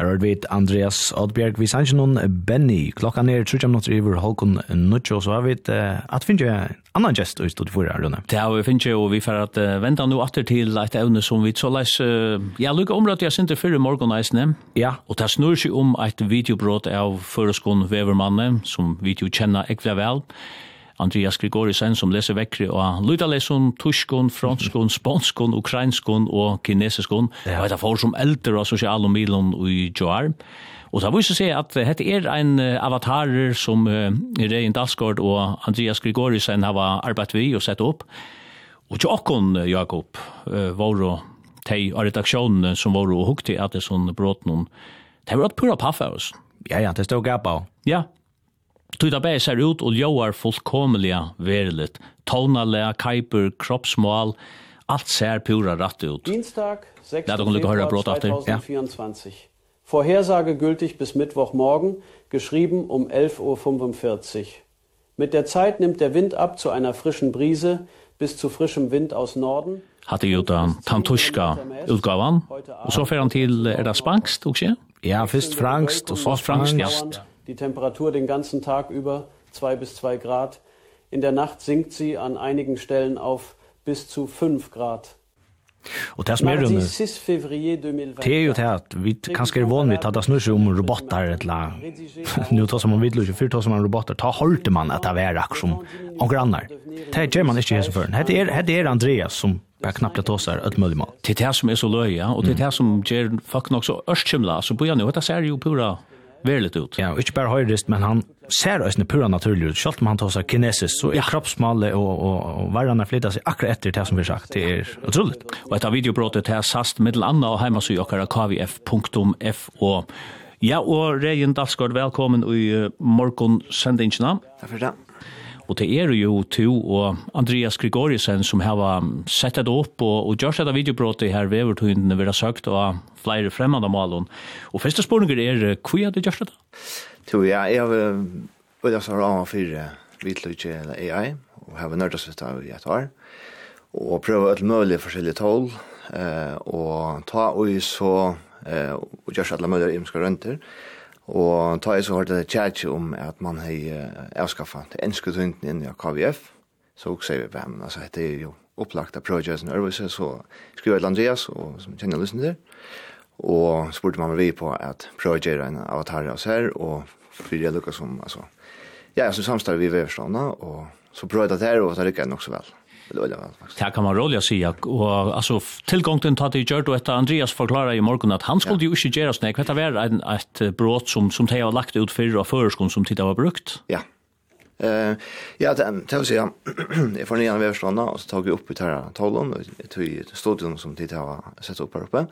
Her har vi Andreas Oddbjerg, vi sanns noen Benny, klokka nere, trutja minutter iver, Håkon nuttjo, så har vi uh, at finne jeg annan gest i stod for her, Rune. Det har vi finnes jeg, og vi får at uh, vente nå atter til et evne som vi så leis, uh, ja, lukka området jeg sinte fyrir morgen eisne, ja. og det snur seg om et videobrott av føreskån Vevermanne, som vi jo kjenner ekvile vel, Andreas Grigorisen som leser vekkri og lydalesson, tuskon, franskon, spanskon, ukrainskon og kinesiskon. Ja. Og det får som eldre av sosiale milon i Joar. Og det viser seg at dette er en avatarer som uh, Rein Dalsgaard og Andreas Grigorisen har arbeidt vi og sett opp. Og til åkken, Jakob, uh, var og tei av redaksjonen som var og hukte at det sånn brått noen. Det var et pura paffa oss. Ja, ja, det stod gapa. Ja, Tui da bæg ser ut og ljóar fullkomeliga veriligt. Tónalega, kaiper, kroppsmål, alt ser pura rætt ut. Dienstag, 6. februar 2024. Ja. Vorhersage gültig bis Mittwochmorgen, geschrieben um 11.45 Uhr. Mit der Zeit nimmt der Wind ab zu einer frischen Brise bis zu frischem Wind aus Norden. Hatte ju da Tantuschka utgavan. Og så fer han til er det spangst, også? Ja, først frangst, og så frangst, Ja die Temperatur den ganzen Tag über 2 bis 2 Grad. In der Nacht sinkt sie an einigen Stellen auf bis zu 5 Grad. Og det som er rundt, det er jo til at vi kanskje er vanlig at det snur seg om robotar et eller annet. Nå tar som man vidler ikke, fyrt tar som man robotar, ta holder man at det er akkur som og grannar. Det gjør man ikke hesen før. Det er, er Andreas som bare knappt tar seg et mulig mål. Det er det som er så løy, ja, og det er det som gjør folk nok så ørskimla, så bør jeg nå, det ser jo pura väldigt ut. Ja, inte bara höjdrist, men han ser oss pura naturligt ut. Självt om han tar sig kinesiskt så är ja. kroppsmalle och, och, och varandra flyttar sig akkurat efter det som vi sagt. Det är otroligt. Och ett av videobrottet här sast mittel anna och hemma så jockar kvf.fo. Ja, og Regin Dalsgaard, velkommen i morgon sendingina. Takk for det. Og det er jo to og Andreas Grigorisen som har sett det opp og, og gjør seg det videobrottet her ved overtøyndene vi har søkt og flere fremmede malen. Og første spørninger er, hva er det gjør seg det? Jo, ja, jeg har vært som rammer for vitløyke eller AI og har vært nørdast ut av i et år og prøve et mulig forskjellige tål eh, og ta og så eh, og gjør seg alle mulige imenske rønter Og ta jeg så hørte det tjærtje om at man har avskaffet det enske tyngden inn i KVF, så også sier vi bare, men altså, det er jo opplagt av Projects and Services, så skriver jeg til Andreas, og, som kjenner og lysen til, og spurte man vi på at Projects en avatar av oss her, og fyrir jeg lukket som, altså, ja, så samstår vi ved forstående, og så prøvde jeg det her, og det lykker jeg nok så vel. Det kan man rolig säga och alltså tillgång till att det gjort och att Andreas forklarer i morgen at han skulle jo ikke gjøre snack vet vad en et brott som som de har lagt ut för og förskon som tittar var brukt. Ja. Uh, ja, det er tar sig jeg får nye en og så tar vi opp i tæra tålen, og jeg och i studion som tittar har sett opp her oppe,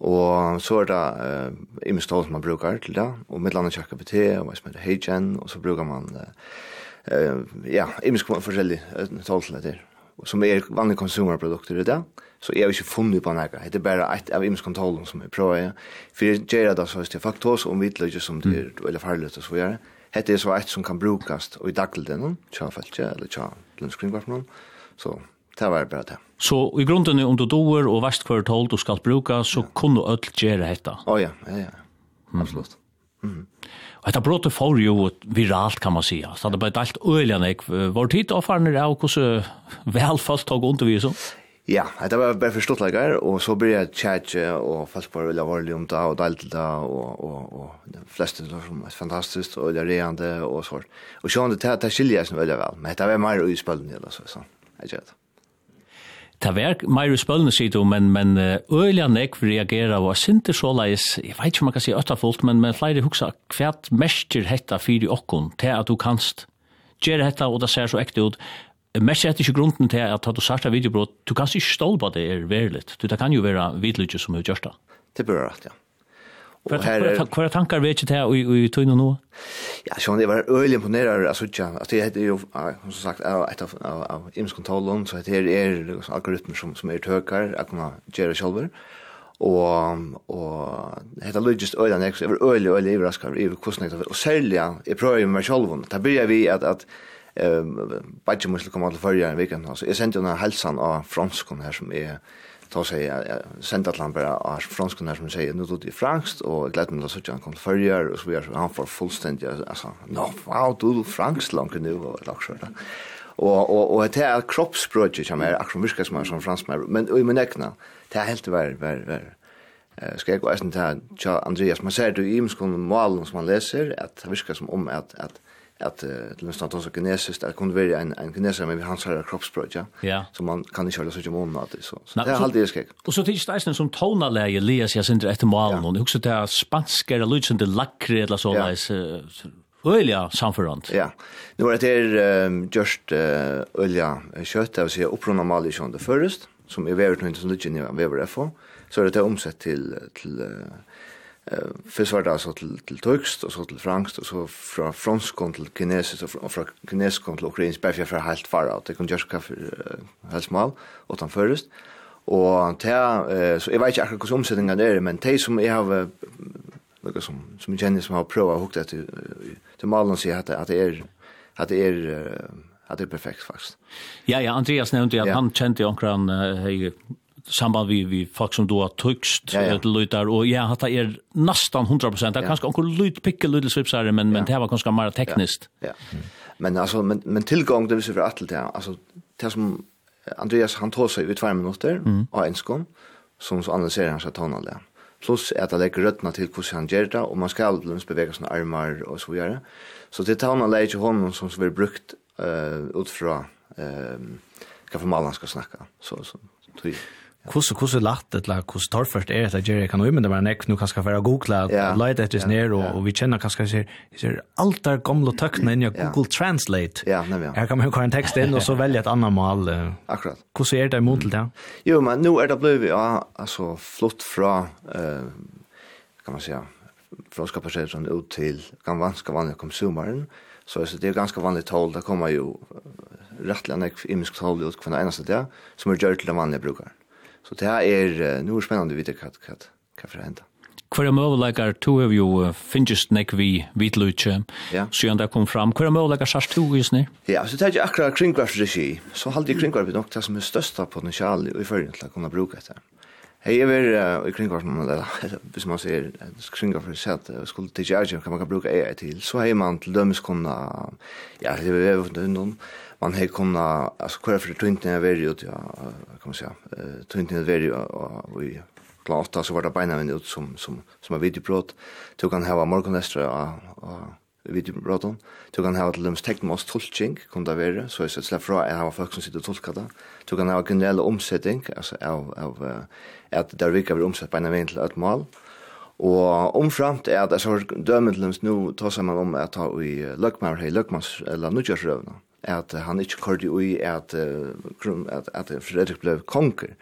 Og så er det uh, imen tål som man brukar til det, og med landet kjakker på og hva som heter Heijen, og så brukar man, uh, uh, ja, imen forskjellig stål til det der som er vanlige konsumerprodukter i det, så jeg har ikke funnet på noe. Det er bare et av imenskontrollen som jeg prøver. For jeg gjør det så hvis det er faktos og vidløyde som det er, veldig farlig og så gjør det. Hette er så et som kan brukes og i dagligden, tja feltje, eller tja lønnskringvarpen, så det var bare det. Så i grunden om du doer og verst hver tål du skal bruke, så ja. kunne du ødel gjøre dette? Å oh, ja, ja, ja. Absolutt. Mm. Mm. Og dette brotet får jo viralt, kan man sige. Så det ble delt øyelig, Var tid avfarner av hvordan velfalt tog undervisen? Ja, det var bare forstått lager, og så ble jeg tjert og fast på veldig varlig om det, og delt det, og, og, og de fleste var som er fantastisk, og det reende, og sånt. Og sånn, det, det skiljer jeg som veldig vel, men det var mer utspillende, eller så, sånn. Jeg gjør det ta verk mer spølne spølene men, men øyelig nek reagera og sinte såleis, eg veit ikkje om man kan si østafullt, men, men fleire hugsa kvært mestir hetta fyrir okkun til at du kanst gjøre hetta og det ser så ekte ut. Mestjer hetta ikke grunden til at du sagt av videobrot du kanst ikke stål på det er verligt du det kan jo være vidlutje som er gjørsta. Det bør rett, ja. Hva er tankar vet ikke til i tøyne nå? Ja, sånn, jeg var øyelig imponerer av Suttja. Altså, det heter jo, som sagt, et av, av, av imenskontrollen, så det er algoritmer som, som er tøkar, at man gjør det selv. Og, og det heter logist øyelig, jeg var øyelig, øyelig overrasket over hvordan jeg tar. Og særlig, jeg prøver jo med selv. Da begynner vi at, at um, bare ikke måske komme til førre en vekant. Altså, jeg sendte jo denne helsen av franskene her som er, ta sig jag sent att lampera är fransk när som sier, nå tog i franskt og jeg gledde meg til å så han kom förr og så videre, han får fullstendig, altså, no wow du er franskt langt nu og lagt så Og, og, og det är kroppsspråket som akkurat virker som er som fransk men i min egna det er helt vær, vær, vær. Skal jeg gå eisen til Andreas man ser det i imskon malen som man leser, at det virker som om at, at at uh, til nästan tåsa kinesiskt, det kunne være en, en kineser med hans her kroppsbröd, ja? ja. Så man kan ikke höra så mycket om att det, så, så det er alltid det skräck. Och så tycks det nästan som tonaläge läs jeg synder etter malen, ja. och också det här spanska, lyd som det lakre eller så, ja. Ölja samförant. Ja. Nu var det här um, just uh, ölja kött, det vill säga upprona mal i sjönde förrest, som är värt nu inte som det inte är värt FO, så är det omsett till, till uh, Eh först var det alltså till till tyskt och så till franskt och så från fransk till kinesiskt och från kinesisk kinesiskt till ukrainskt bäffer för helt far ut. Det kan just kaffe helt smal och han förrest. Och eh, så jag vet inte akkurat hur omsättningen är men det som jag har något som som Jenny som har provat hukt att till malen säger att att det är att det är att det är perfekt faktiskt. Ja ja Andreas nämnde att han kände ju omkring samband vi vi folk som då har tryckst ja, ja. lutar och ja hata är nästan 100 det är kanske onkel lut pickel lite svipsare men men det var kanske mer tekniskt. Ja. ja. Mm. Men alltså men men tillgång det vill säga att det alltså det som Andreas han tar sig ut 2 minuter mm. och enskom som så analyserar han så att han det. Plus att det lägger rötterna till hur han gör det och man ska alldeles bevega sina armar och så vidare. Så det tar man lägger honom som så blir brukt eh uh, utifrån ehm kan för man ska snacka så så typ Kusse kusse latt det la kus torfert er är det Jerry kan ömma det var näck nu kanske för vara googla light lite is near ner och vi känner kanske ser ser alt der gamla tøkna inn i Google Translate. Ja, nej ja. Her kan man ju en text in och så välja ett annat mål. Akkurat. Kusse är det emot det? Jo, men nu är det blue ja, altså flott från eh kan man säga från ska passera sån ut till kan vanska vanliga konsumeren. Så det är ganska vanligt tal det kommer ju rättligen en imisk tal ut kvar en enda där som är gjort till de vanliga brukaren. Så det er, nu er spennende å vite hva, hva, hva for å hente. Hva er møvelegger, to av jo uh, finnes nek vi vitlutje, ja. så gjerne det kom fram. Hva er møvelegger sars to i snitt? Ja, så det er ikke akkurat kringvarpregi, så halde jeg kringvarpet nok det som er størsta potensial i føringen til å kunne bruke dette. Hei, jeg vil i kringvarpen, eller hvis man sier kringvarpen sett, jeg skulle til ikke er hva man kan bruke AI til, så har man til dømes kunne, ja, det er vi ved noen, man har kunnat, alltså kvar för tuntningen var ju, ja, kan man säga, eh tunten är väldigt och vi klart så var det bara en ut som, som, som har videobrott. Tog han hava morgonnestra og, og videobrotten. Tog han ha til dems teknmås tolking, tulching kunde vara så är det slett fra jeg hava folk som sitter och tolkar det. Tog han ha generell omsättning alltså av, av at der virka vi omsett beina min til ett mål. Og omframt er at jeg så dømendlems nu tar seg man om at ta i løkmar, hei løkmars, eller nødgjørsrøvna at han ikke kørte ui at, at, at Fredrik ble konger.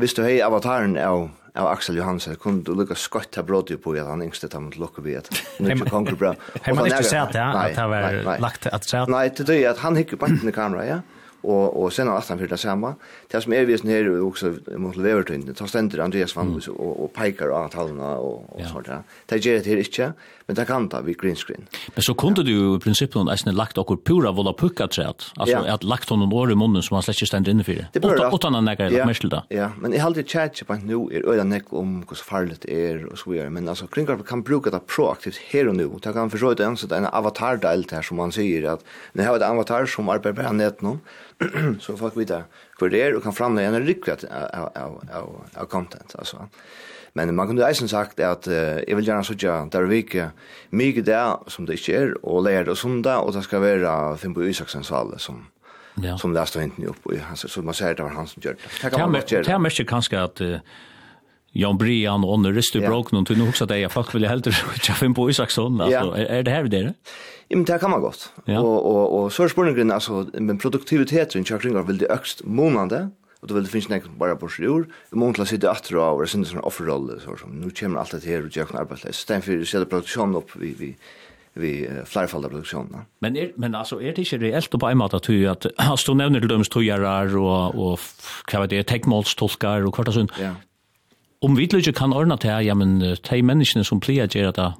Hvis du hei avataren av, av Axel Johansen, kunne du lukka skott her brådde på at han yngste tar mot lukka vi at han ikke konger bra. Hei man ikke sett det, at han var lagt at sett? Nei, det er at han hikker banten i kamera, ja og og sen har han fyrir det samme. Det som er visen her og også mot Levertøyne, ta stender Andreas Vanlus mm. og, og peikar av talene og, og ja. sånt. Det gjør det her ikke, Men det kan ta vid green screen. Men så kunde ja. du i princip någon äsna lagt och pura vola pucka träd. Alltså ja. att lagt honom år i munnen som han släcker inte ständ inne för det. Det åt åt ja. mest då. Ja, men i halde chat på nu är öda näck om hur så farligt är och så vidare. Men alltså kringgrap kan bruka det proaktivt här och nu. Det kan försöka det ens att en avatar del där som man säger att när har ett avatar som arbetar på nätet nu så får vi där för det och kan framlägga en riktigt av av av content alltså. Men man kunne eisen sagt at uh, jeg vil gjerne sutja der vike mye det som det ikke er, og leir og sunda, og det skal være Fimbo Isaksens sale som Ja. som läste inte upp och han så man säger det var han som gjorde det. Det kan man göra. Det måste kanske att Jan Brian och Nörre Stubrok någon till också det jag fuck vill helt jag fem på Isaksson alltså är det här det där? Ja men det kan man gott. Och och och så spårningen alltså men produktiviteten i kring vill det ökst månande og du vil det finnes nek bare på sjur, i mån til å sitte atter av, og sinne sånn offerrolle, så som, nu kommer alt dette her, og gjør noen arbeidsleis, stedinfyr, sette produksjonen opp, vi, vi, vi uh, flerfalda produksjonen. Men, er, men altså, er det ikke reelt å på en måte at du, at, altså, du nevner til dømes togjerar og, og hva vet jeg, tekmålstolkar og hvert og sånt. Ja. Om vi ikke kan ordne til, ja, men de menneskene som pleier gjør det,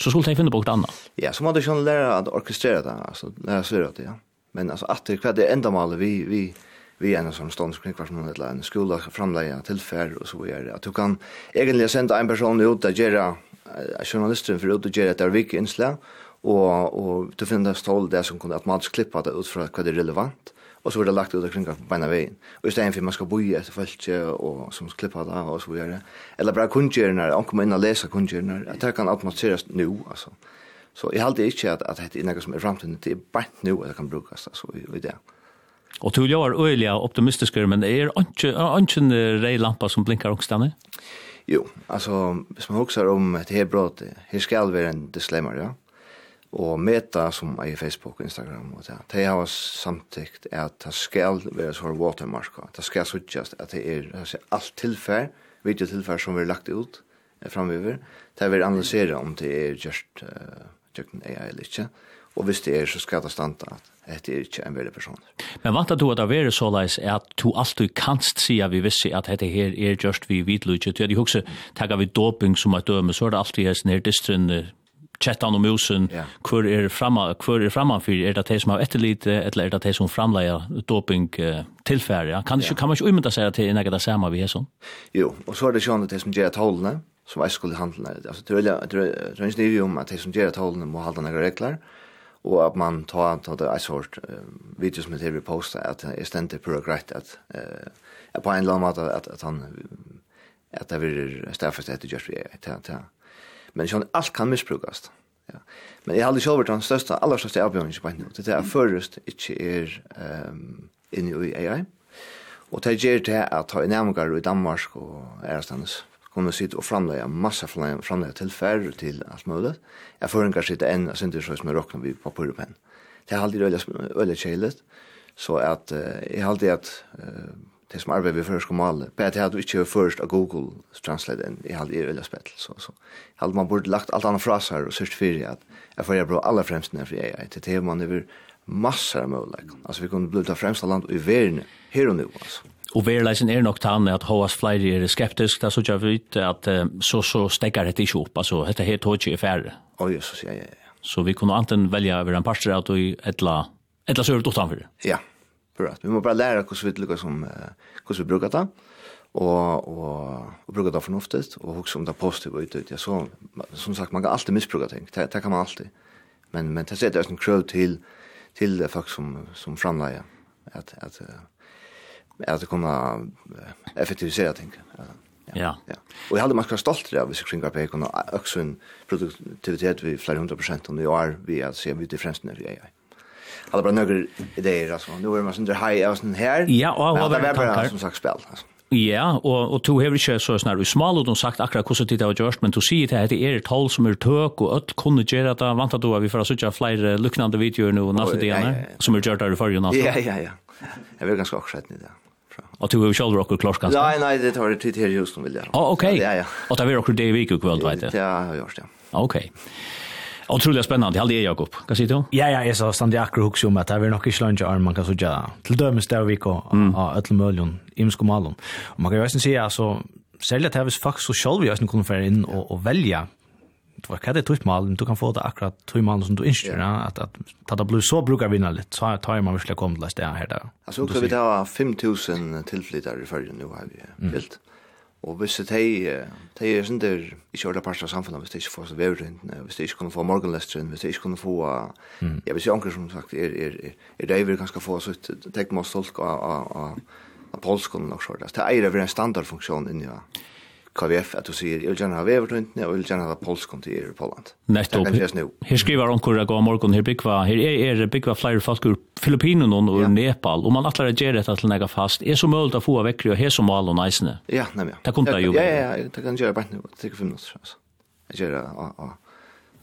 så skulle de finne på hvert annet. Ja, så må du ikke lære å orkestrere det, altså, lære å svøre det, ja. Men altså, at det, hva er enda malet vi, vi, vi vi en som stående som eller en skola framleie tilfær og så videre. At du kan egentlig sende en person ut og gjøre journalisten for ut og gjøre et avvik innslag, og, og du finner stål det som kunne automatisk klippa det ut fra hva det er relevant, og så blir det lagt ut kring på beina veien. Og i stedet for man skal i etter følge og som klippa det av og så videre. Eller bare kundgjørende, han kommer inn og leser kundgjørende, at det kan automatiseres nå, altså. Så jeg halte ikke at, at det er noe som er fremtiden, det er bare nå at det kan brukes, altså, i, i det. Mm. Og du gör øyelig optimistisk, men er ikke en reilampa som blinkar ångstene? Jo, altså, hvis man husker om et her här her skal være en disclaimer, ja. Og meta som er i Facebook og Instagram, og det, det har samtidigt at det skal være sånn watermark. Det skal suttjast at det er altså, alt tilfær, videotilfær som vi har lagt ut framöver. Det vil analysere om det er just uh, AI eller ikke. Og hvis det er, så skal det standa at Det er ikke en veldig person. Men vant du at det er så leis at du alltid kanst si at vi visste at dette her er just vi vidlutje. Du hadde hukse, takkar vi doping som et døme, så er det alltid hans nere distren, kjettan og musen, yeah. hvor er framan, hvor er framan for, er det de som har etterlite, eller er det de som framleier doping tilfærd, ja? Kan, yeah. kan man ikke umynda seg at det er nekka det samme vi er sånn? Jo, og så er det sånn at de som gjør tålene, som er skulle handla, altså det er ikke nivå om at de som gjør tålene må halda nekka regler, og at man tar ta det er sort uh, videos med heter vi postet, at det er stendt pura greit at uh, på en eller annen måte at, at han at det blir stafest etter just vi er til til. Men sånn, alt kan misbrukast. Ja. Men jeg har aldri sjåvert den største, aller største avbjørningen på henne. Det er først ikke er um, inne i AI. Og det gjør det at ta i nærmere i Danmark og Erastanes kunne sitte og framleie masse framleie til færre til alt mulig. Jeg føringar sitte enn og sinter så som jeg råkner vi på purpen. Det er alltid øyelig kjeilet, så at uh, jeg alltid at uh, det som arbeider vi først og male, bare til at du ikke er først av Google Translate enn jeg alltid er øyelig spett. Så, så. Jeg har man burde lagt alt annet fra seg og sørst fyrir at jeg får jeg bra aller fremst ned for jeg er til det man over masser av mulighet. Altså vi kunne bli det fremste land i verden her og nu, altså. Og verleisen er nok tann at hos flere er skeptisk, da så jeg vet at så, så stekker dette ikke opp, altså dette her tog ikke i færre. Å, oh, Jesus, ja, ja, ja. Så vi kunne anten velge over en parster at vi etla, etla søret utenfor. Ja, bra. Vi må bare lære hvordan vi, lykkes som, hvordan vi bruker det, og, og, og bruker det fornuftigt, og også om det er positivt ut. Ja, så, som sagt, man kan alltid misbruke ting, det, det kan man alltid. Men, men det setter også en krøv til, til folk som, som framleier, at, at, at att kunna effektivisera ting. Ja. Ja. ja. Och jag hade man ska stolt av vi kring på kunna också en produktivitet vi flera hundra procent och nu är vi att se vi det främst när vi är. Alla bara några idéer alltså. Nu är man sån där high av sån här. Ja, och vad var bara som sagt spel alltså. Ja, og, og to hever ikke så snar i smal, og de sagt akkurat hvordan tid det har gjort, men to sier det at det er et tall som er tøk, og alt kunne gjøre det, vant at du har vi får sitte flere luknande videoer nå, natt og som er gjort der i forrige natt. Ja, ja, ja. Jeg vil ganske akkurat i det. Och du har själv rock klart kanske. Nej nej, det tar det tid här just nu vill jag. Ja okej. Ja ja. Och där vi rockar det i veckan kväll vet jag. Ja, jag gör det. Okej. Otroligt spännande. Hallå Jakob. Vad säger du? Ja ja, jag sa stand jag akkurat också om att det är nog i slunge arm man kan så ja. Till dömes där vi går och öll möjligen imskomallon. Och man kan ju nästan säga alltså sälja det här faktiskt så själv vi nästan kunde få in och välja det var kade tutt mal, du kan få det akkurat tutt mal som du instyr, ja, att att ta det blue så brukar vinna lite. Så tar man verkligen kom till det här där. Alltså också vi tar 5000 tillflyttare i förrige nu har vi helt. Och visst det är det är inte i själva parts av samfundet, visst det är för så nu visst det är kunna få morgonlästen, visst det är kunna få jag vill se ankar som sagt är är är det vi ganska få så täck måste stolt av av av polskon och så där. Det är en standardfunktion inne ja. KVF att du säger jag vill gärna ha Everton och jag vill gärna ha Polskon till er i Poland. Nettopp. Här skriver han kurra gå morgon här bygva här är er bygva flyr folk ur Filippinerna och ja. Nepal och man attlar att göra detta till några fast är så möjligt att få veckor och här som mal och nice. Ja, nej men. Det kommer ju. Ja ja, det kan göra bara nu. Det tar 5 minuter alltså. Jag gör ja ja.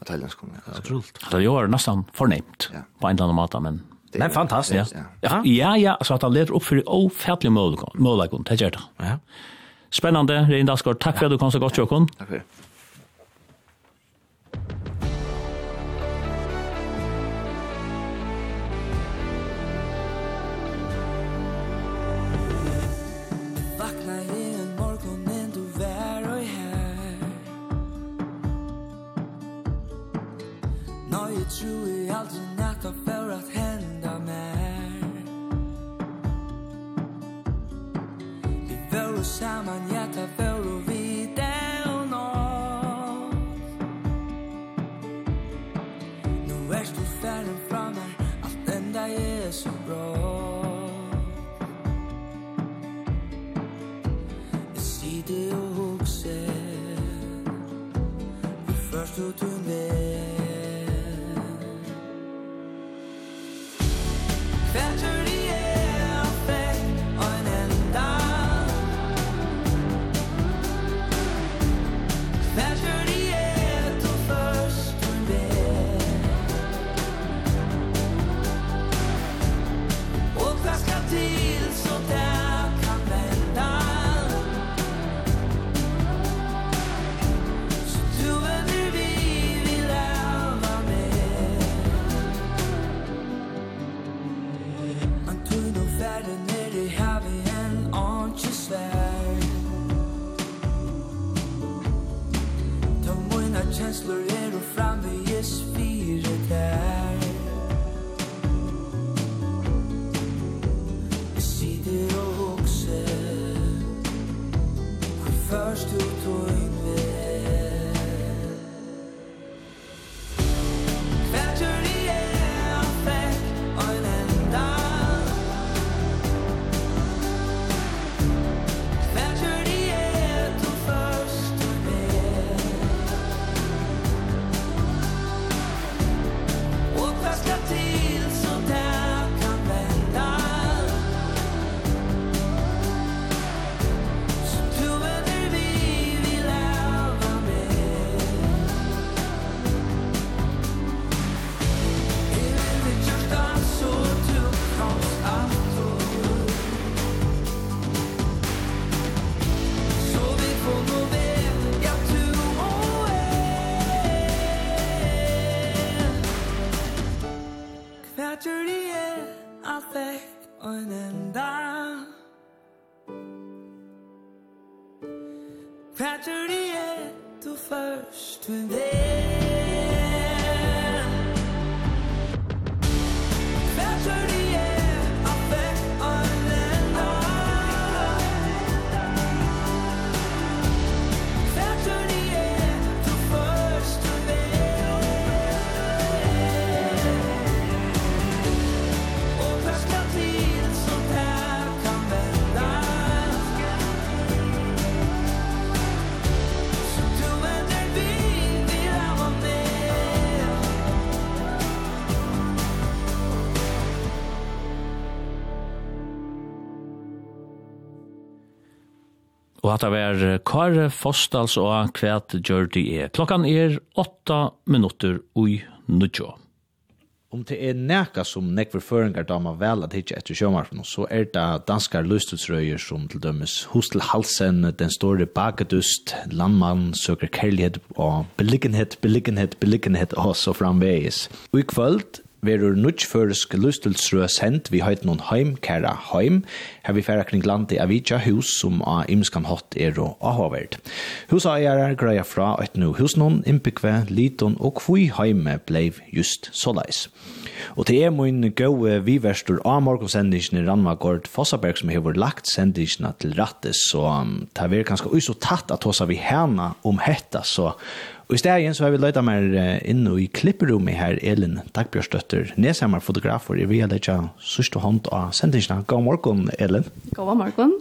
Att Det er Otroligt. Det gör nästan förnämt på en annan måta men Men fantastiskt. Ja. Ja, ja, så att han leder upp för ofärdliga möjligheter. Möjligheter, det gör det. Ja. Spennende, Rein Dalsgaard. Takk for at du kom så godt, Jokon. Takk for det. quello sciamaniata velo video no Nu erst du fernen fra meg Alt enda er så bra The sier det og hukser Vi først og du Og hatt av er Kare Fostals og Kvæt Gjørdi er. Klokkan er åtta minutter ui nudjo. Om det er neka som nekver føringar dama vel at hitje etter sjømarfen, så er det danskar lustutsrøyer som til dømes Hostel Halsen, Den Store bakedust, Landmann, Søker Kærlighet og Beliggenhet, Beliggenhet, Beliggenhet og så framvegis. Og i kvöld verur nutjførsk lustelsrø sent vi høyt noen heim, kæra heim. Her vi færa kring landi av vidja hus som av imskan hatt er og avhaverd. Huseiere greia fra et nu hus noen innbyggve, liton og kvui heime bleiv just såleis. Og til er mun gode viverstur av morgonsendingen i Randvagård Fossaberg som hever lagt sendingen til rattes, så um, det er kanskje også tatt at hos vi hana om hetta, så Og i stedet så har vi løyta mer inn i klipperommet her, Elin Dagbjørstøtter, nedsammer fotografer. Vi har løyta sørste hånd av sendingsene. God morgen, Elin. God morgen.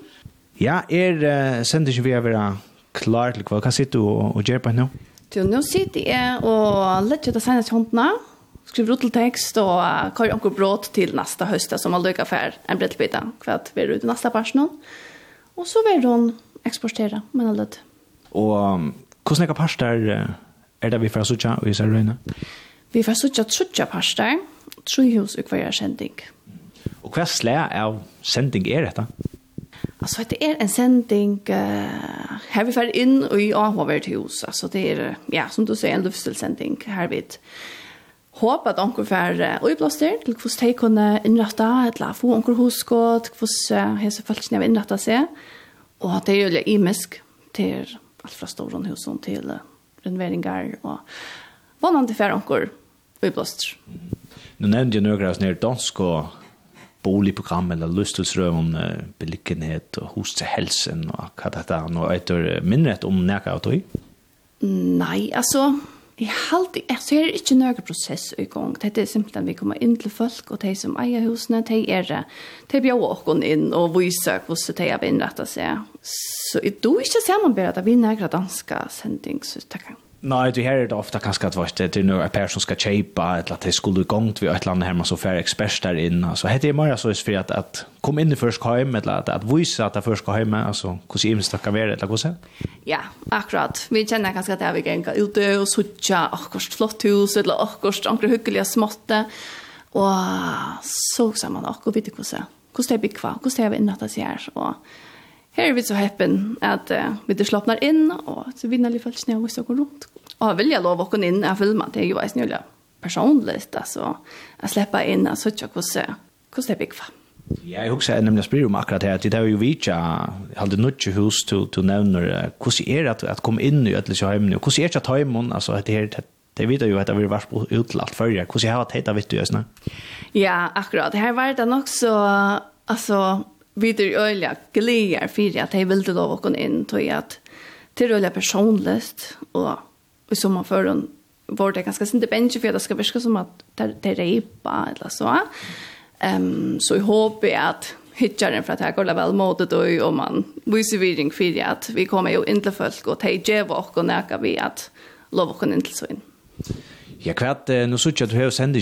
Ja, er uh, sendingen vi har vært klar til hva? Hva sitter du og, og gjør på nå? Du, nå sitter jeg og løyta ut av sendingsene håndene, skriver ut til tekst og uh, kar anker brått til neste høst, som har løyka for en brettbyte, hva vi er ute neste personen. Og så vil hun eksportere, men løyta. Og um, Hvordan er det parster er det vi får suttja og i Sørøyne? Vi får suttja suttja parster, truhus og hver sending. Og hva slæ av sending er dette? Altså, det är en sending uh, her vi får in och i Ahovet hus. Alltså det är, ja, som du sier, en luftstilsending här vi Håp at onker får och i til till de kunne innrette, ett få onker hosgått, hvordan uh, hese falskna inrätta seg. Och det er jo litt imisk till allt hus Storonhusen till uh, renoveringar og vanande ankor i blåster. Nu nämnde jag några sådana här dansk og boligprogram eller lystelsrøm om uh, beliggenhet och hos till helsen och vad det är. Nå er det mindre om näka av tog? Nej, alltså... Jeg halte, jeg ser ikke noen prosess i gang. Det er simpelthen vi kommer inn til folk, og de som eier husene, de er det. De bjør åkken ok inn og viser hvordan de har innrettet seg. Så jeg tror ikke ser man bare at vi nægger danske sending, så takk jeg. Nej, det här det ofta kanskje at det er nu en person skal köpa eller at det skulle gå gångt et eller annet her, man så färre ekspert der inn. Altså, hette det mer så for at, at kom inn i først hem eller at, at vise at det först hem altså, hvordan imens det kan være, eller hvordan? Ja, akkurat. Vi kjenner kanskje at det er vi gänga ute og sucha akkurat flott hus eller akkurat akkurat hyggelige småtte og så sa man akkurat, vet du hvordan? Hvordan Hur ska det bli kvar? Hur ska det vara innan det så här och Her er vi så heppen at uh, vi det slappnar inn, og så vinner vi faktisk ned og vi går rundt. Og vil jeg lov å gå inn og filme, det er jo en snøyla personlig, altså, å slippe inn og søtte hvordan, hvordan det er bygget. Ja, jeg husker nemlig jeg spyrir om akkurat her, at det er jo vi ikke, jeg hadde nødt til hus til å nevne, hvordan er det at komme inn i ødelse heimene, og hvordan er det at ta imen, altså, det er Det vet ju att det har varit utlagt förr. Hur ska jag ha tittat vet du just nu? Ja, akkurat. Här var det nog så alltså vi er øyelig gleder for at jeg ville lov å gå inn til at det er øyla personløst, og i sommerføren var det ganske sinte bensje for det skal virke som at det er reipa eller så. Um, så jeg håper at hitjaren för att jag går väl mot det och om man viser vidring för att vi kommer ju inte folk och ta ge vi og vi att lov å inte så in. Ja, hva er nå suttet du har sendt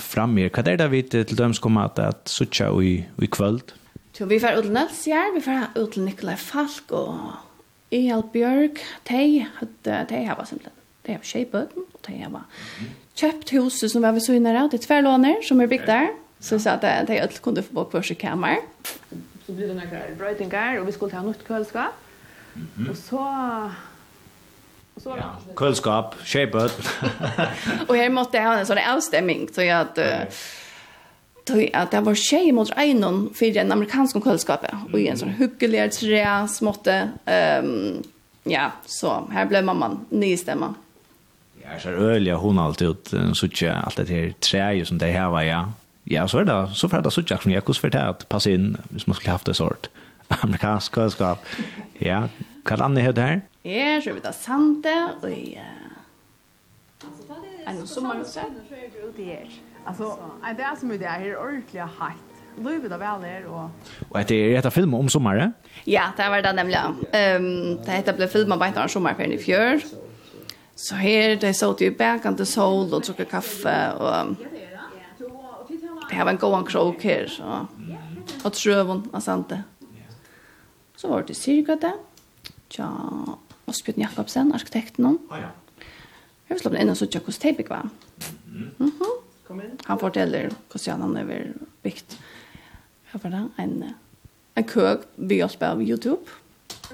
fram mer. Hva er det vi til att kommer at suttet i, i kvöld? Så vi får ut til Nelsjær, vi får ut til Nikolaj Falk og Ehel Bjørk. De, de har simpelthen, de har tjejbøten, og de har kjøpt huset som var så inne av, det er tverlåner som er bygd der. Så så at de ødel kunne få bort hver sin kammer. Så blir det noen brøytinger, og vi skulle ta nytt køleskap. Og så Ja, køleskap, tjejbøt. og her måtte jeg ha en sånn avstemming, så jeg at... Uh, tog at det var tjej mot egnon for en amerikansk kvällskap og i en sån hyggelig tre småtte um, ja så her ble mamman nystämma Ja, så ölja hon alltid ut så ikke alt det her trä som det här var ja. Ja, så er det så för att så ikke som jag kus för det att in hvis man skulle haft det sort amerikansk kvällskap. Ja, kan er det her? Ja, så er vi sant det och ja. Alltså vad är det? Alltså sommar så är det. Alltså, det är som det är här ordentligt hett. Lövet av väl och... Och att det är ett film om sommaren? Ja, det var det nämligen. Um, det heter blev filmen på ett av sommarferien i fjör. Så her, det så ju bänkande till sol och tog kaffe och... Det var en god krok her, så... Och trøven och sånt. Så var det cirka det. Tja, Osbjørn Jakobsen, arkitekten hon. Ja, ja. Jag vill slå inn og så tjocka hos Tejbik, var. Mhm. Mm Han forteller hvordan han har bygd hva var det? En, en køk ved hjelp av YouTube.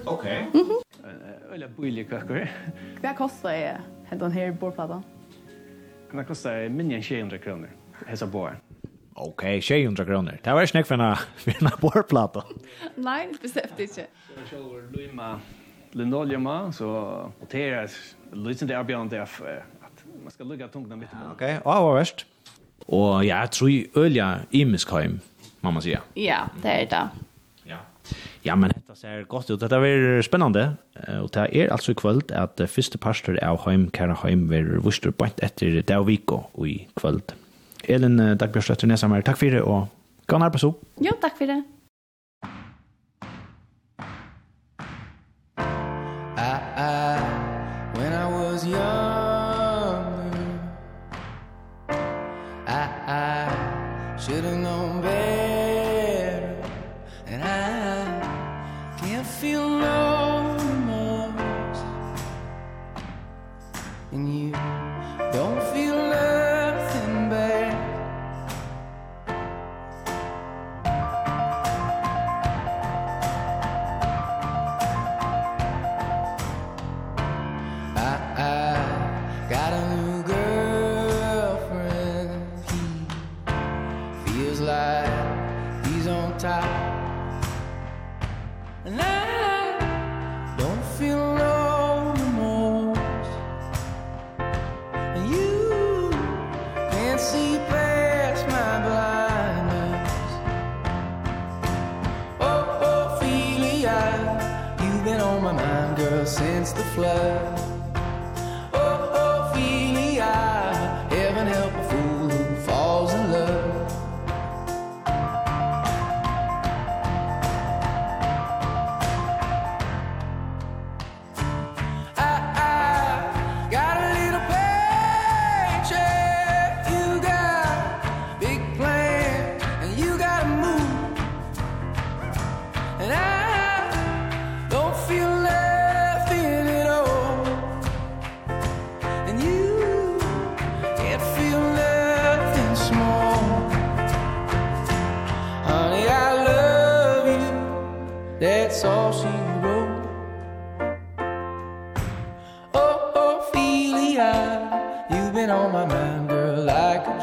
Ok. Mm. Eller bøylig køkker. Hva koster jeg den her borplaten? Den koster minne enn 200 kroner. Hesa bor. Ok, 600 kroner. Det var snakk for en for en borplate. Nei, bestemt ikke. Så kjøler lima linoleuma, så poterer lysende arbeidende att man ska lägga tungna mitt. Okej, okay. ja, vad värst. Og ja, jeg tror ølja imeskheim, må man sige. Ja, det er det. Ja, ja men dette ser godt ut. Dette er spennende. Og det er altså i kvöld at første pastor av heim, Kæra heim, vil vuster bort etter Daviko i kvöld. Elin Dagbjørsletter Nesammer, takk for det, og gå nær på så. Jo, takk for det. fleuve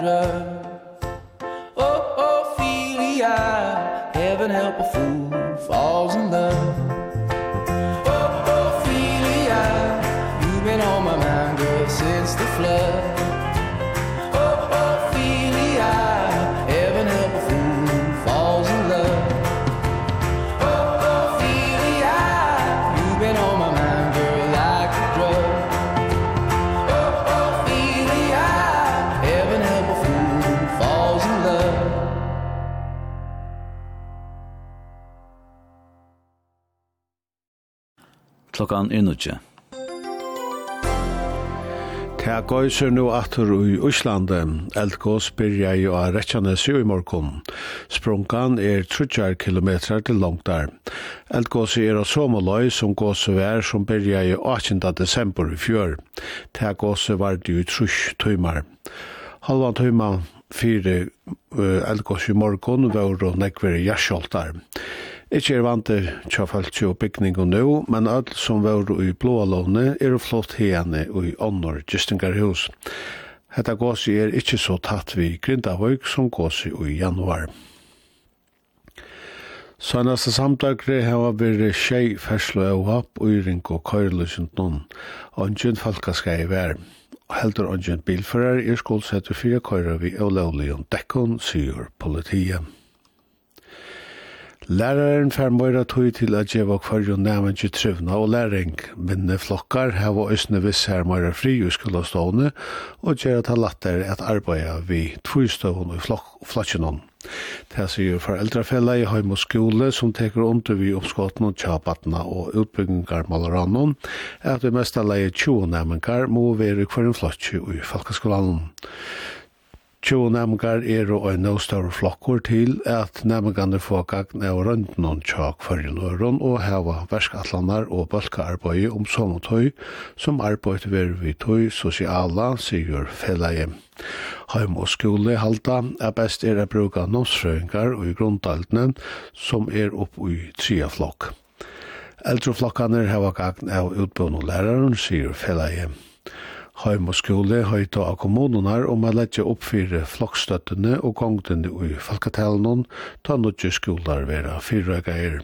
matter Oh, Ophelia, heaven help a fool. klokkan er nødje. Ta gøyser nu atur i Íslandi. Eldgås byrja jo a rettjane i morgon. Sprungan er 30 km til langt der. Eldgås er av Somaløy som gås vær som byrja i 18. desember i fjør. Ta gås var det jo trus tøymar. Halvan tøyma fire uh, eldgås i morgon var og nekver i. Ikke er vant til tjafaltje og bygning og nå, men alt som var i blåalåne er flott hene og i åndor gistingarhus. Hetta gåsi er ikkje så tatt vi grindahøyk som gåsi i januar. Sønnaste samtagre hava vært tjei ferslo og hopp og yring og køyrlusent noen. Ongen falkaska i vær. Heldur ongen bilfører er skolsetter fyra køyre vi og lovlig om dekkon, sier politiet. Læraren fer møyra tøy til at geva kvarjon næmengi trivna og læring. Minne flokkar hava øsne viss her møyra fri og skulle stående, og gjerra ta latter at arbeida vi tvøystøvun og flokkinon. Det sier foreldrefella i heim og skole som teker under vi oppskotten og tjabatna og utbyggingar malaranon, er at vi mesta leie 20 næmengar må være kvarjon flokki og i falkaskolanon. 20 næmengar er og en nøvstørre flokkur til at næmengane får gagn av røndnån tjak førjeløren og heva verskatlanar og bølkaarbeid om sommertøy som arbeid ved vi tøy sosiala, sigur felleie. Heim og skole halda er best er a bruka nøvsfrøyngar og i grundaltene som er opp i tria flokk. Eldreflokkaner heva gagn av utbån og læreren, sigur felleie heim og skole høyta av kommununar om å lette opp fyrir flokkstøttene og gongdene i falkatelen ta nødje skoler vera fyrra geier.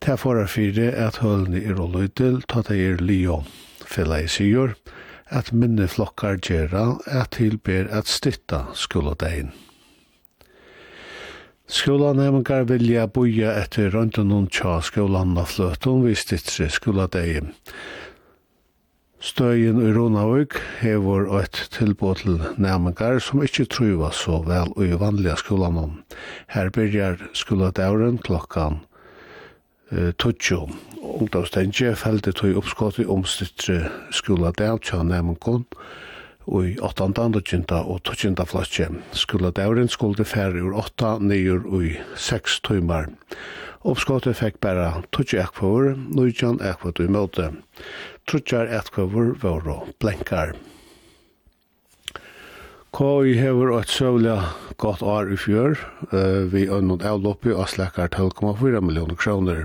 Ta forar fire at hølene er og løydel ta det er lio. Fela i syr at minne flokkar gjerra at tilber at stytta skoladein. Skolanemengar vilja boja etter røntunum tja skolan av fløtum vi stittri skoladein. Støyen i Ronavøk hever et tilbå til nærmengar som ikkje truva så vel i vanliga skolan. Her byrjar skoladauren klokkan eh, tutsjo. Ungdomstendje feldi tog oppskott i omstittre skoladauren tja næmengon i 8. dødgjenta og 12. flatje. Skoladauren skulle færre ur 8 nyer og 6 tøymar. Oppskottet fikk bare 12 ekvar, 19 ekvar i møte trutjar etkøver våre blenkar. Koi hever et søvla godt år i fjør, uh, vi ønnet avloppi og slekkar 12,4 millioner kroner.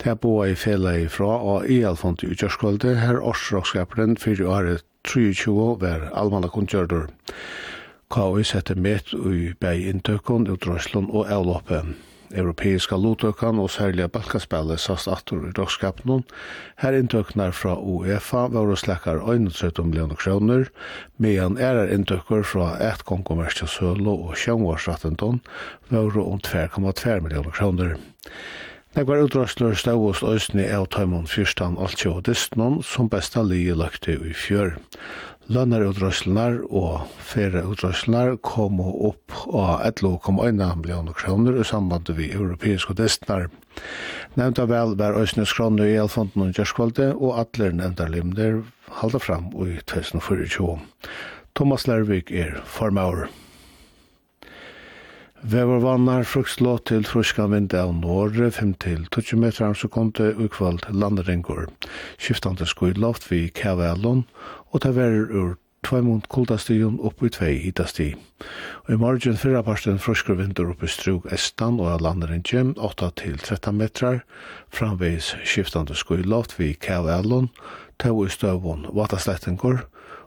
Det er boa i fela ifra og i alfant i utgjørskvalde, her årsrakskaperen fyrir året 23 var almanna kundgjørdur. Koi setter met ui bei inntøkken, utrøslun og avloppen europeiska lotøkan og særlig balkaspillet sast atur i dagskapen. Her inntøknar fra UEFA var og slekkar 31 millioner kroner, medan ærar inntøkker fra et kongomerskja sølo og sjøngvarsrattenton var om 2,2 millioner kroner. Det var utrastlur stavust òsni av tøymon fyrstan alt og distnon som besta li lagte i fjør. Lønnerutdragslunar og ferieutdragslunar kom opp av 11,1 millioner kroner i samband med europeiske destinar. Nevnta vel var Øysnes kroner i Elfonden og Gjørskvalde, og atler nevnta limner halda fram i 2024. Thomas Lærvik er formaur. Vever vannar frukslåt til fruska vind av norre 5-20 meter så sekunde det ukvald landringur. Skiftande skuidloft vi kjavælun og det verer ur tveimund kuldastigun opp i 2 hitasti. Og i morgen fyrra parsten fruskur vindur opp i strug estan og landaren 8-13 metrar, framveis skiftande skuidloft vi kjavælun, tau i støvun vataslettingur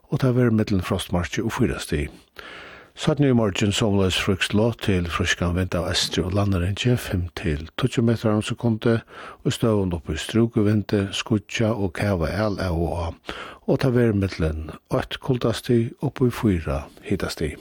og det verer middelen frostmarki og 4 Og Satt i morgen somles frukst lå til fruskan vind av Estri og landarindje 5 til 20 meter om sekundet og støvund oppi i strugevinde, skutja og kava el av og ta vermiddelen 8 kuldasti oppi 4 hitasti.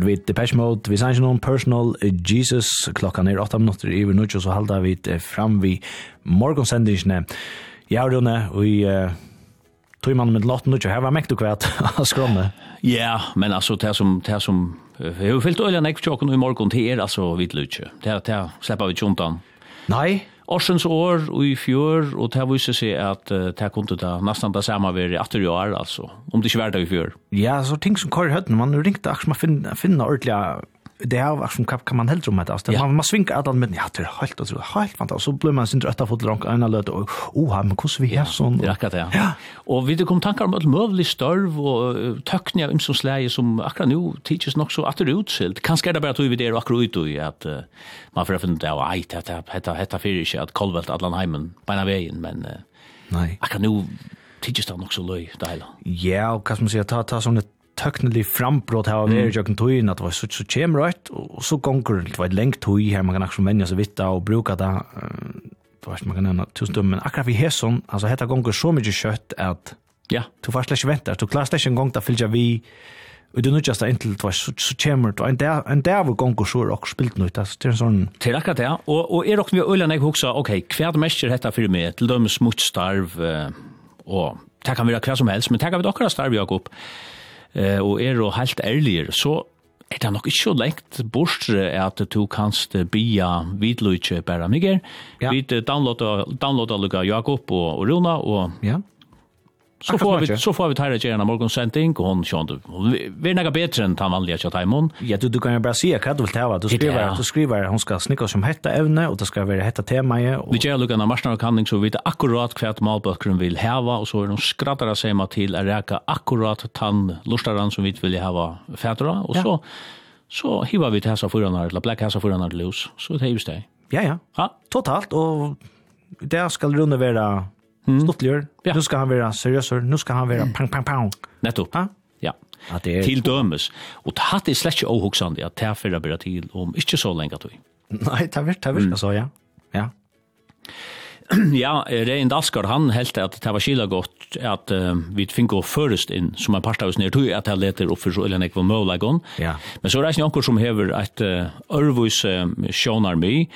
hørte vi Depeche Mode, vi sanns noen Personal Jesus, klokka er 8 minutter i Nutsjo, så halda vi fram vi morgonsendingsne. Ja, rune, og i uh, tog man med låten Nutsjo, her var mekt og kvært av skromme. Ja, men altså, det som, det som, jeg har jo fyllt øyne ekvitjåken i morgon, det er altså vidt Nutsjo, det er, det er, slipper vi tjontan. undan. Nei? Årsens år og i fjør, og det viser seg at uh, det kunne ta nesten det samme være i atter i år, altså, om det ikke var det i fjør. Ja, så ting som kører Høtten, man ringte akkurat man finner, finner ordentlig det er vad som kan man helt rummet alltså man man svinkar att med ja det är helt så helt fantastiskt så blir man sin rätta fot långt ena löt och oh men hur vi här sån det räcker det ja. Och vi det kom tankar om att mövlig störv och töckningar av som släge som akkurat nu teaches nog så att det utskilt kanske det bara att vi det akra ut och att man får inte ja aj det hetta hetta för att kolvelt allan heimen på ena vägen men nej Akkurat nu teaches det nog så löj det hela ja och kan man säga ta ta sån ett tøknelig frambrott her av er i jøkken tøyen, at det var så, så kjem rødt, og så gonger det. Var et lengt tøy her, man kan akkurat vennja seg vitt og bruka det, det vet, man kan nevna tusen dømme, men akkurat vi har sånn, altså hette gonger så mykje kjøtt at ja, du får slett ikke ventar, du klarer slett ikke en gong da fylgja vi, Og du nødgjast det inntil det var så, så kommer det, og en dag var gonger så er også spilt nødt, altså det er en sånn... Til akkurat det, og, og er også vi øyla nek hoksa, ok, hva er det mest hetta fyrir meg, til dømme smutstarv, og det kan være hva som helst, men det kan være akkurat starv, Jakob, eh, og er og helt ærligere, så er det nok ikke så lengt bort at du kanst bia vidløyke bare mye. Ja. Vi downloader, downloader Luka Jakob og, og Rona, og ja. Så får vi så får vi ta det gärna morgon sending och hon sjön. Vi är några bättre än han vanliga chat hemon. Ja, du du kan ju bara se vad du vill ta vad du skriver. Du skriver hon ska snicka som hetta ävne och det ska vara hetta tema ju. Vi gör luckan av marsnar kan inte så vet akkurat kvärt malbökrum vill häva och så är de skrattar sig med till att räka akkurat tann lustaran som vi vill häva färdra och så så hivar vi till häsa förarna eller black häsa förarna loose. Så det är ju det. Ja ja. Ja, totalt och där ska runda vara mm. stottliggjør. Ja. Nu skal han være seriösare, nu skal han være pang, pang, pang. Nettopp. Ja. ja. Att det er... Til dømes. Og det här är släck och hoxande att det här förra börjar til om ikke så lenge att vi. Nej, det virkelig, det er virkar så, ja. Ja. ja, Rein Dalsgaard, han helt at det var skilla godt at uh, vi fick å först inn som en parstavs nere tog at han leter opp for så eller nekva mölagon. Ja. Men så är det någon som hever et uh, örvus uh, sjönarmi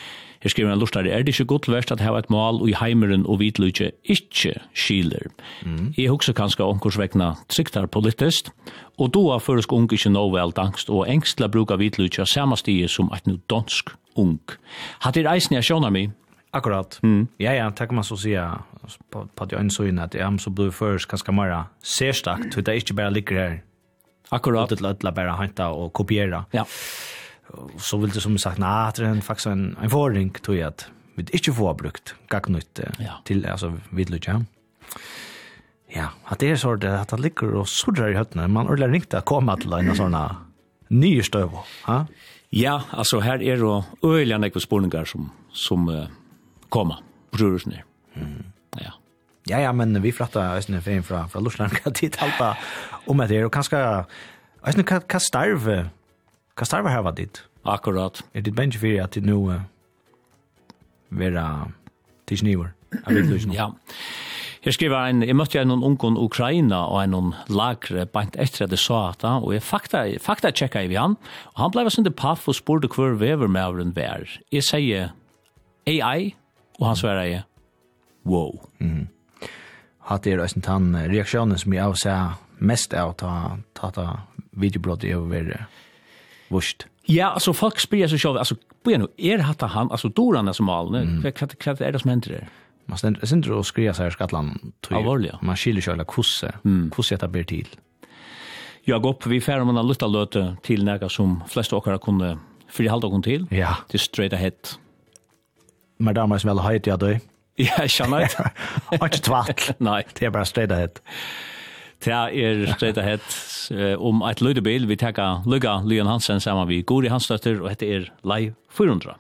Her skriver han lortare, er det ikke godt verst at hava et mål i heimeren og vitlutje ikke skiler? Mm. Jeg husker kanskje omkursvekna triktar politisk, og då har føresk ung ikke nå vel dangst, og engstla bruka vitlutje av samme stige som et nu dansk ung. Hatt er eisen jeg sjånar mi? Akkurat. Mm. Ja, ja, takk man så sier på, på at jeg ønsker at jeg så blir først ganske mer særstakt, for det er ikke bare ligger her. Akkurat. Det er bare henta og kopiera. Ja så vill det som sagt, nej, det är faktiskt en, en förring tror jag att vi inte får brukt gagnytt ja. till alltså vid vidlutja. Ja, att det är så det att det ligger och surrar i hötterna. Man ordlar ringt att komma till en såna nye stöv, Ha? Ja, alltså här är då øyelig nekve spurningar som, som uh, kommer på rørelsen. Mm. Ja. Ja, ja, men vi flytta Østene fin från från Lorsland, kan titta halpa om det her, og kanskje Østene, hva, hva starve Hva starver her var ditt? Akkurat. Er ditt bench fyrir at ditt nu uh, vera tidsniver? Ja. Her skriver ein, jeg møtte en ungen Ukraina og en lagre bant etter at jeg sa at han, og jeg fakta, fakta tjekka i vi han, og han blei sånn paff og spurte hver vever med av den vær. Jeg sier AI, og han svarer jeg, wow. Mm. Hatt er også tann reaksjonen som jeg avser mest av ta, ta, ta videobrottet over vurst. Ja, alltså folk spyr så själv alltså på nu är det han alltså Doran som mal nu. Vad vad är det som händer där? Man ständer sen då skriva så här Skottland tror jag. Man skiljer själva kusse. Kusse heter blir till. Jag går upp vi färd man lutta löte till några som flesta åkare kunde för halda kon till. Ja. Det straight ahead. Men där måste väl ha det jag då. Ja, jag känner inte. Och tvatt. Nej, det är bara straight ahead. Det er streit ahead om um, et løydebil. Vi takker Lugga Lyon Hansen sammen med Gori Hansdøtter, og dette er Live 400.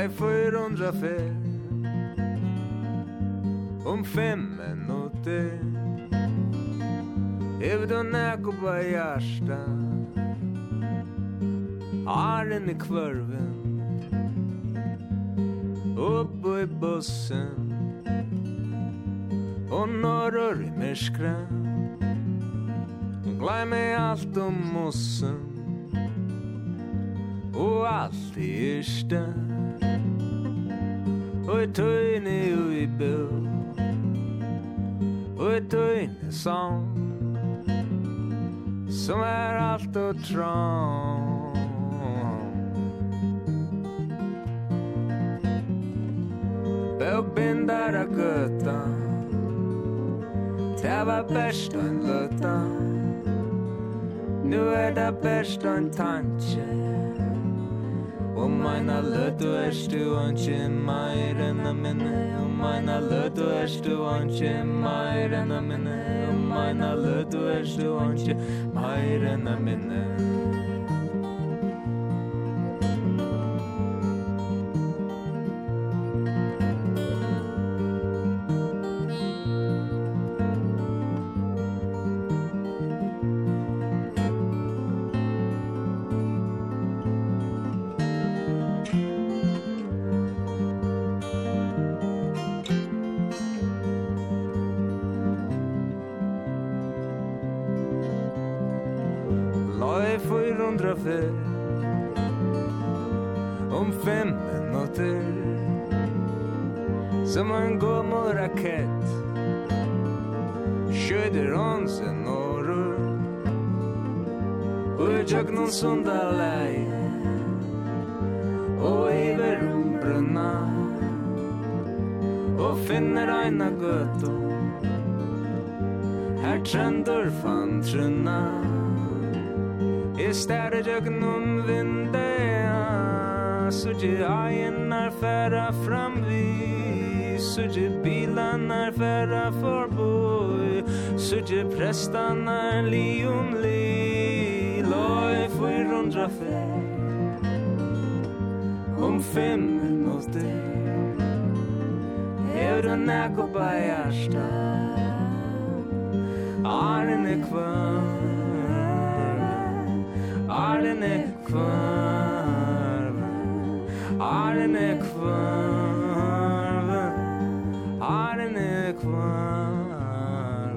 Live 400 fer Om fem en ute. Du näko på hjärsta Arren i kvörven Upp i bussen. Og norrör i märskra Glei meg alt om mossen Og alt i yrsta. Og i tøyne og i bøl utøyne sånn Som er alt og trång. Bøg bindar av gøtta Det var best og en løtta Nu er det best og en tanke meina løtu erst du anki meir enn a minne Um meina løtu erst du anki meir enn a minne Um meina løtu erst du anki meir enn a minne ögnum vindean Sugi ajenar färra framvi Sugi bilanar färra förboj. Prestan prestanar li om li Loj rundra fer Om fem minuter. Evra nako på hjärsta. Arne kvann Arne kvar Arne kvar Arne kvar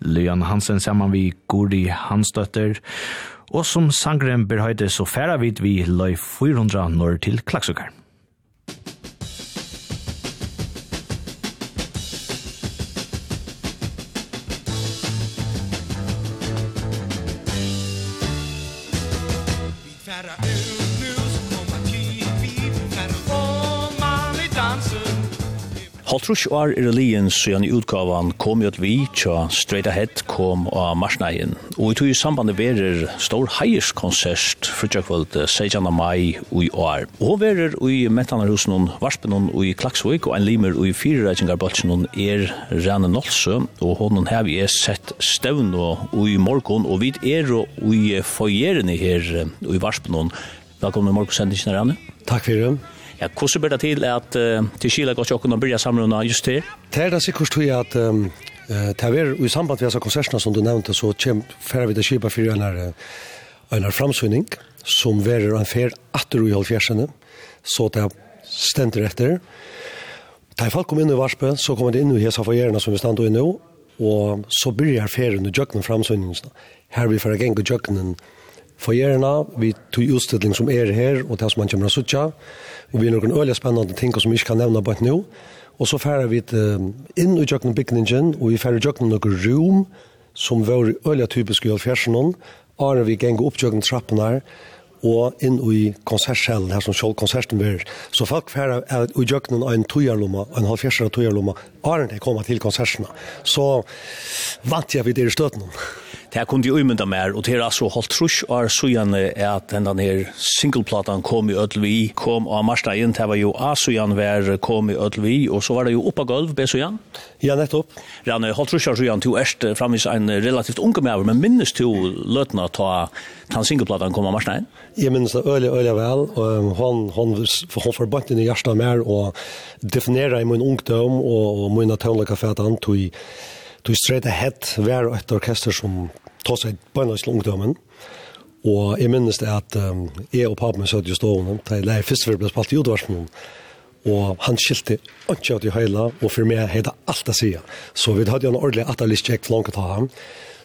Leon Hansen saman vi Gordi Hansdøtter Og som sangren berhøyde så færa vid vi løy 400 når til klaksukar. Haltrush år er lien så gjerne utgavan kom jo at vi tja Straight Ahead kom av marsneien. Og i tog i sambandet verer stor heierskonsert frutjakvöld 16. mai i år. Og hun verer i Mentanarhusen Varspen og i Klaksvik og en limer og i firereisingarbalsen er Rane Nolse og hun har vi sett stevn og i morgon og vid er og i foyeren her i Varspen. Velkommen i morgonsendingen, Rane. Takk for det. Ja, hvordan ber det til at uh, til Kila går jokken og byrja samrunda just her? Det er det sikkert tog at um, det er i samband med disse konsertene som du nevnte, så kommer færre vi til Kiba for en, en framsynning som verer en fer atter i halvfjersene, så det stender etter. Da folk kom inn i Varspe, så kom det inn i hese foyerene som vi stand i nå, og så byrjar ferien i jøkkenen framsynningen. Her vi får gjenge jøkkenen foyerna, vi tog utstilling som er her, og det som man kommer å suttje, og vi har noen øyelig spennende ting som vi ikke kan nevne bare nå, og så færer vi inn i jøkken bygningen, og vi færer jøkken noen rom, som var øyelig typisk i alfjersen, og vi geng opp jøkken trappen her, og inn i konsertsalen her som sjål konserten var. Så folk færre er i jøkkenen av en tøyerlomma, en halvfjersere tøyerlomma, det kommer til konsertene. Så vant jeg vidt i støtene. Det kunde ju umynda mer, og det er altså holdt trus og sujan er at den her singleplatan kom i Ødelvi, kom av Marstein, det var jo a sujan vær kom i Ødelvi, og så var det jo oppa gulv, b sujan. Ja, nettopp. Ranne, holdt trus og sujan, du erst framvis en relativt unge med, men minnes du løtna ta den singleplatan kom av Marstein? Jeg minnes det øyelig, øyelig vel, og hon, hon, han forbant inn i hjertet mer, og definera i min ungdom, og, og min tøvnløkafet, han tog Du straight ahead var et orkester som tog seg bønnes til ungdommen. Og jeg minnes det at um, jeg og papen min søtte i stående, da jeg lærte først ble spalt i Jodvarsmoen. Og han skilte ikke av de høyla, og for meg hadde alt å si. Så vi hadde jo en ordentlig atterlig kjekk for langt å ta ham.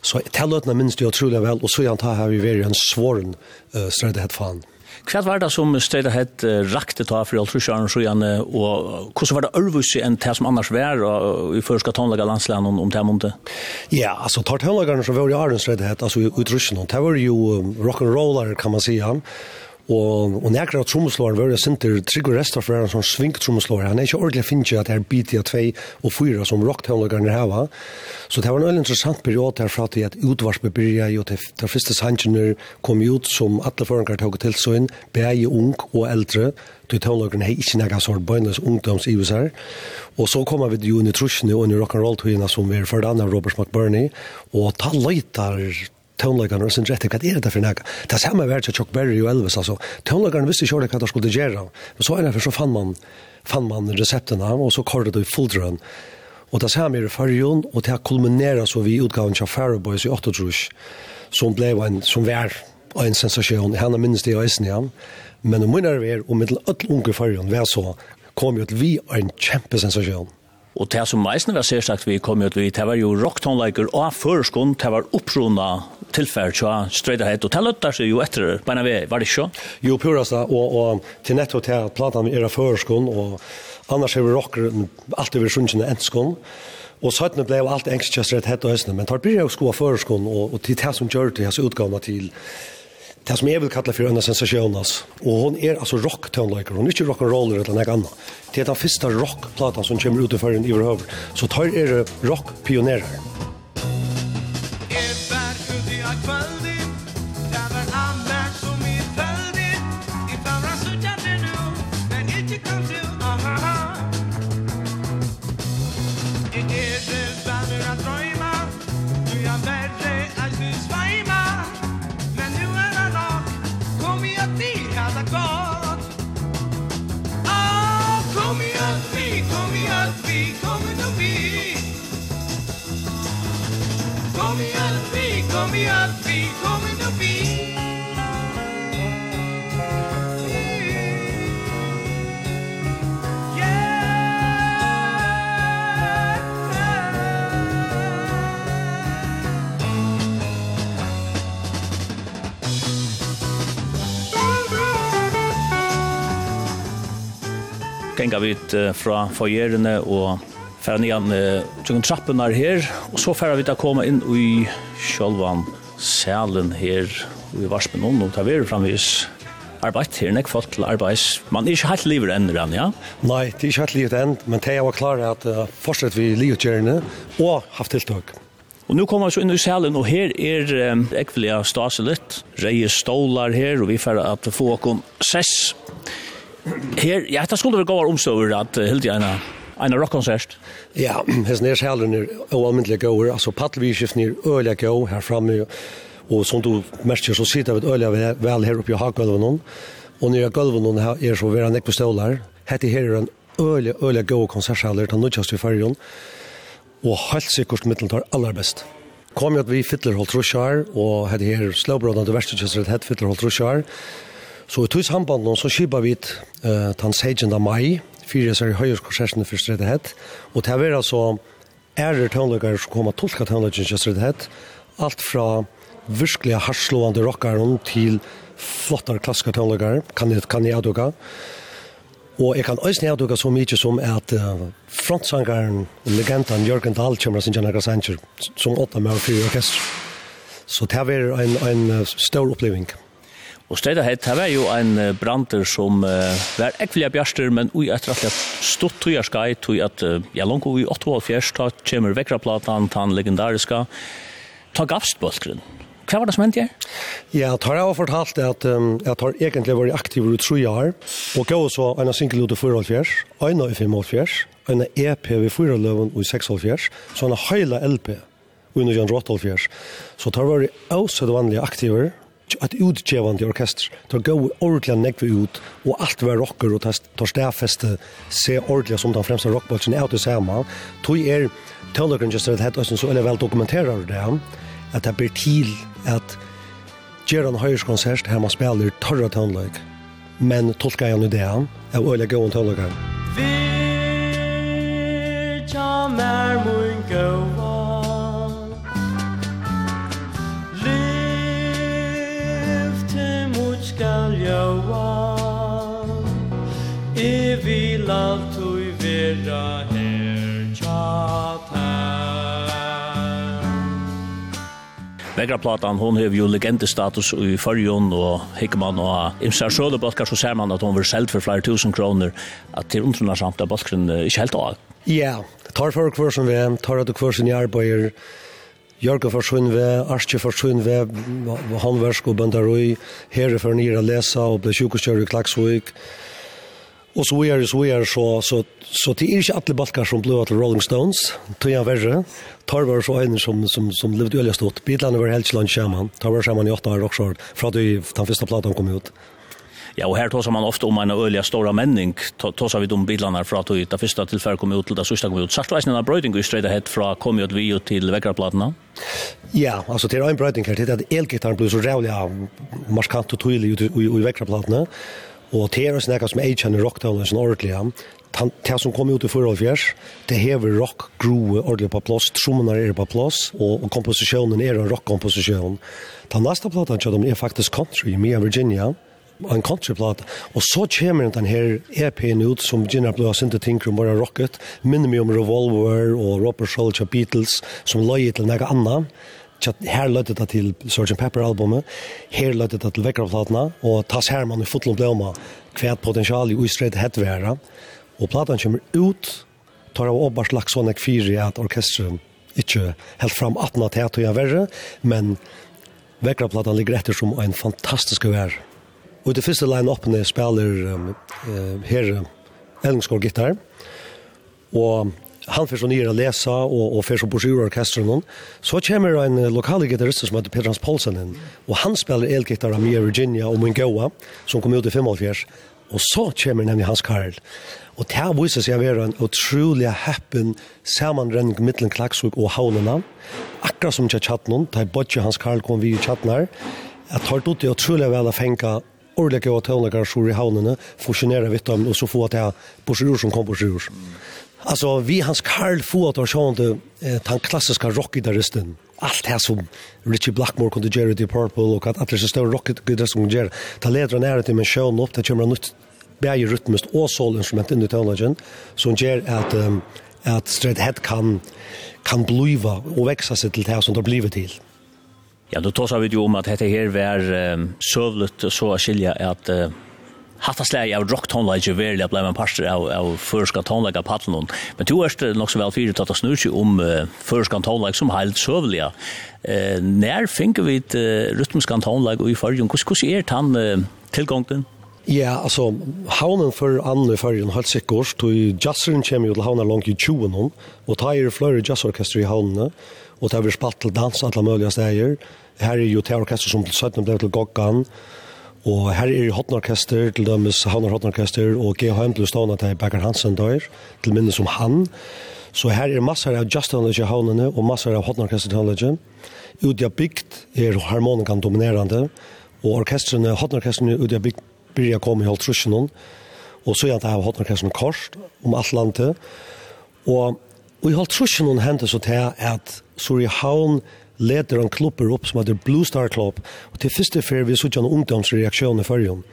Så til løtene minnes det utrolig vel, og så han ta vi vært en svåren uh, straight ahead-fanen. Hva var det som stedet hett rakte ta for Altrushjaren så gjerne, og hvordan var det ørvusi enn det som annars var i første tonlaga landsland om det måndet? Ja, altså tar tonlagerne som var i Arnsredet hett, altså i Utrushjaren, det var jo rock'n'roller kan man si han, Og, og nekker av trommeslåren var det sinter Trygve Restorff var en sånn svink trommeslåren. Han er ikke ordentlig finnes at det er BTA 2 og 4 som rocktownlagerne heva. Så det var en veldig interessant periode her fra til at utvarspe byrja jo til de første sannsjoner kom ut som alle forangar tog til sånn, bæg ung og eldre, til townlagerne hei ikke nekka ungdoms bøynes ungdomsivisar. Og så kommer vi til jo inn i trusjene og inn i rock'n'roll-togene som vi er for Robert McBurney, og ta løytar tonelagarna som rätt vad är det för något det samma värde som Chuck Berry och Elvis alltså tonlagarna visste ju att det skulle göra men så är det för så fann man fann man recepterna och så körde det full drön och det samma är för Jon och det kulminerar så vi utgåvan av Faro Boys i 83 som blev en som var en sensation han minns det i Island men om man är är och med alla unga förjon var så kom ju att vi en kämpe sensation Og det som meisen var særsagt vi kom ut i, det var jo rocktonleiker og førskånd, det var opprona tilfær tja strøyderhet, og det løttar seg jo etter, beina vi, var det ikke? Jo, purast og, og til netto til at platan vi er førskånd, og annars er vi rocker alltid vi sunnkjene enskånd, Og søttene ble jo alltid engst alt engstjøsrett hett og høstene, men tar bryr jeg å av føreskånd, og, og til det som gjør det, jeg så utgavna til det som jeg vil kalla for en sensasjon, altså. Og hon er altså rock-tønløyker, hon er ikke rock'n'roller eller noe annet. Det er den første rock-platan som kommer ut i førren i vår høver. Så tar er rock-pionerer. gänga vit fra foyerene og færa nian tjung trappunar her og så færa vi ta koma inn i sjálvan salen her og vi varspen og ta ver framvis arbeid her, nek folk til arbeids. Man er ikke helt livet enn, Rann, ja? Nei, det er ikke helt livet enn, men det er jo klart at uh, fortsatt vi livet gjerne og haft tiltak. Og nu kommer vi så inn i salen, og her er um, ekvelia stase litt. Reie stålar her, og vi får at få okon sess. Her, ja, det skulle vi gå omstøver at uh, Hildi Eina en rockkonsert. Ja, hesten er sjælen er oalmyndelig gåer, altså paddelvidskiften er øyelig gå her framme, og som du merker så sitter vi øyelig vel her oppe i hakgulven, og nye gulven her er så vera nekve stålar, hette her er en øyelig, øyelig gå konsertsjæler, den nødgjast i fyrjon, og helt sikkert mittelen tar aller best. Kom jo at vi fytler holdt rusjar, og hette her slåbrådene til verste kjøsret hette fytler holdt rusjar, Så i tog samband så skipar vi uh, den 16. mai, fire sær i høyreskorsersen for stredhet, og til å være så ærer tøvnløkere som kommer tolka tøvnløkene for stredhet, alt fra virkelig harslående rockeren til flottere klassiske tøvnløkere, kan jeg, kan jeg aduka. Og jeg kan også aduka så mye som at uh, frontsangeren, legenden Jørgen Dahl kommer sin Janne Grassanger, som åtta med og fire orkester. Så det er en, en stor opplevelse. Og stedet hett, det var jo en brander som uh, var ekvelige bjerster, men ui etter at jeg stått tog jeg skai, tog at uh, jeg langt ui 8.5, ta kommer vekkraplatan, ta den legendariska, ta gavstbølgren. Hva var det som hendte her? Ja, tar jeg har fortalt at um, jeg har egentlig vært aktiv i tre år, og gav så en single ut i 4.5, en i 5.5, en EP i 4.5 og i 6.5, så en heila LP under Jan Rottalfjers. Så tar jeg vært også vanlige aktiver, ett utgivande orkester. Det går ordentligt nekve ut och allt var rocker och tar stäfeste se ordentligt som den främsta rockbolsen är ute samma. Tog er Tölökren just det här så eller väl dokumenterar det att det blir till att göra en höjskonsert här man spelar torra tonlöjk. Men tolkar jag nu det här av öliga gåen tonlökar. Virta märmun gåa ljóa E vil alt ui vera her tjata Vegra platan, hon hev jo legendestatus i fyrjon, og hikker man og imsar sjøle balkar, så ser man at hon var selt for flere tusen kroner, at til undrunarsamt er balkaren ikke helt av. Ja, tar folk hver som vi, tar at du hver som jeg arbeider, Jørgen forsvinner, Arske forsvinner, håndversk og bøndarøy, herre for nere lesa og ble sjukkustjør i Klagsvøk. Og så er det, så er det så, så, så det er ikke alle balkar som ble til Rolling Stones, tog jeg verre. Tar var så en som, som, som levde øyelig stått. Bidlande var helt ikke land skjermen. Tar var skjermen i åtta år også, fra det den første platen kom ut. Ja, og her tåsar man ofta om en øliga stora menning, tåsar vi om bilarna fra at det første tilfell kom ut til det sørste kom ut. Sart veisen en brøyding i streida hett fra kom ut vi til vekkerplatene? Ja, altså til en brøyding her, til at elgitarren blir så rævlig av marskant og tydelig ut i vekkerplatene, og til er snakka som jeg kjenner rockdalen som ordentlig, det som kom ut i förra fjers, det hever rock groove ordentlig på plats, trommene är på plats och, och kompositionen är en rockkomposition. Den nästa plattan kör de är faktiskt country, Mia Virginia, en countryplat. Og så kommer den her EP'en ut som Gina Blå sinte ting om bare rocket. Minner meg om Revolver og Robert Schultz og Beatles som løy til noe annet. Her løyte det til Sgt. Pepper-albumet, her løyte det til Vekkerplatene, og tas her man i Fotlom Blåma, hvert potensial i Uistred Hedværa. Og platan kommer ut, tar av åbars lagt sånn ek fire at orkestret ikke helt fram 18 av teater og jeg verre, men Vekkerplatene ligger etter som en fantastisk vær. Og det første line-upene spiller um, uh, her Ellingsgård gitar. Og han får så nye å lese, og, og får så brosjur orkesteren. Så kommer en lokale gitarist som heter Peter Hans Poulsen inn, og han spiller elgitar av Mia Virginia og Mungoa, som kom ut i 45. Og så kommer nemlig Hans Karl. Og det her viser seg å være en utrolig happen sammenrenning mittelen Klaksvik og Havnena. Akkurat som ikke har da jeg bodde Hans Karl kom vi i tjatt her. Jeg tar ut det utrolig vel å fenge ordentlige og tøvnleggere sjur i havnene, fusjonere vitt dem, og så få at jeg sjur som kom på sjur. Alltså vi hans Karl Ford var sånt eh den klassiska rockgitarristen. Allt det som Richie Blackmore kunde göra The Purple och att alla så stora rockgitarrister som gör. Ta ledra nära till men show upp det kommer nytt bäj rytmiskt och soul instrument in i tonagen som gör att um, att Straight Head kan kan bliva och växa sig till det som det har blivit till. Ja, då tar vi ju om att detta här var um, sövligt så att skilja att uh, hatta släg av rock tonlage verligen blev en pastor av av förska tonlage pattlon. Men du erst nog så väl fyrt att snurra om uh, förska tonlage som helt sövliga. Eh uh, när finner vi ett uh, rytmiska tonlage och i förjun hur hur är han uh, tillgången? Ja, altså, haunen for andre fargen har sikkert gårs, tog jazzeren kommer jo til havnen langt i 20 nå, og tar jo flere jazzorkester i havnene, og tar vi spalt til dans alle mulige steder, Her er jo teorkester som til 17 ble til Gokkan, og her er jo Hotnorkester, til dømes Havner Hotnorkester, og G.H.M. til Stående til Becker Hansen dør, til minnes om han. Så her er masser av Just Knowledge i havnene, og masser av Hotnorkester Knowledge. Ut i bygd er harmonikan dominerende, og orkestrene, Hotnorkestrene ut i bygd blir jeg kommet i Holtrusjonen, og så er det her Hotnorkestrene kort om alt landet, og Og i holdt trusjen hun så til at Suri Havn leder en klubber opp som heter Blue Star Club, og til første fer vi suttet en ungdomsreaksjon i førjen.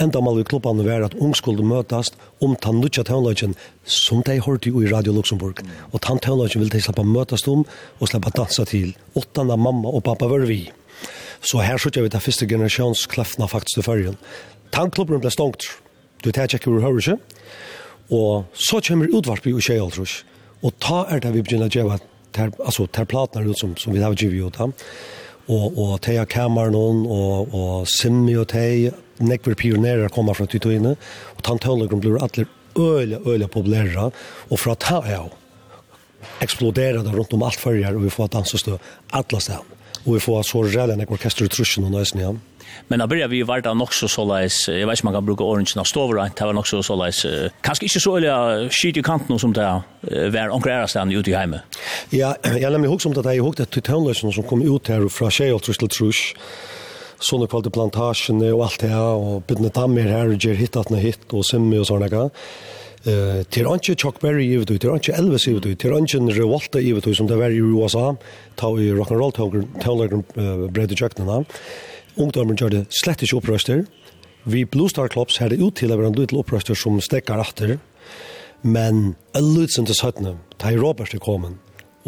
Enda mal vi klubbene være at ung skulle møtes om den nødja tøvnløgjen som de hørte jo i Radio Luxemburg. Og den tøvnløgjen vil de slippe møtes om og slippe dansa til. åttende mamma og pappa var vi. Så her suttet vi den første generasjonskleffene faktisk i førjen. Tankklubben ble stongt. Du tar ikke hvor hører ikke. Og så kommer utvarp i Ushei Og ta er det vi begynner å gjøre ter, alltså terplatnar ut som som vi har givit ut Og, och och Teja Cameron och och Simmi och Tej nekver pionerer kommer fra Tytoine. Och tantölegrum blir alla öle öle populära och fra ta ja exploderade runt om allt förr och vi får dansa stå alla stan och vi får så rällen orkester i truschen och nästan Men da börjar vi vart av också så läs. Jag vet inte man kan bruka orange när står right. Det var också så läs. Kanske inte så eller skit i kanten som där var onkrar stan ute i hemma. Ja, jag lämnar ihåg som att jag ihåg att tutonlösen som kom ut här från Shale till Trush. Såna kvalte plantagen och allt det här och bitna dammer här och ger hittat något hit och simmi och såna där. Eh, till anke Chuck Berry i ut, till anke Elvis i ut, till anke Revolta i ut som det var i USA, ta i rock and roll tålagen bredde jöknarna. Ungdommen gjør det slett ikke opprøster. Vi Blue Star Clubs har det ut til å være en liten opprøster som stekker etter. Men en liten til søttene, da er Robert til kommet,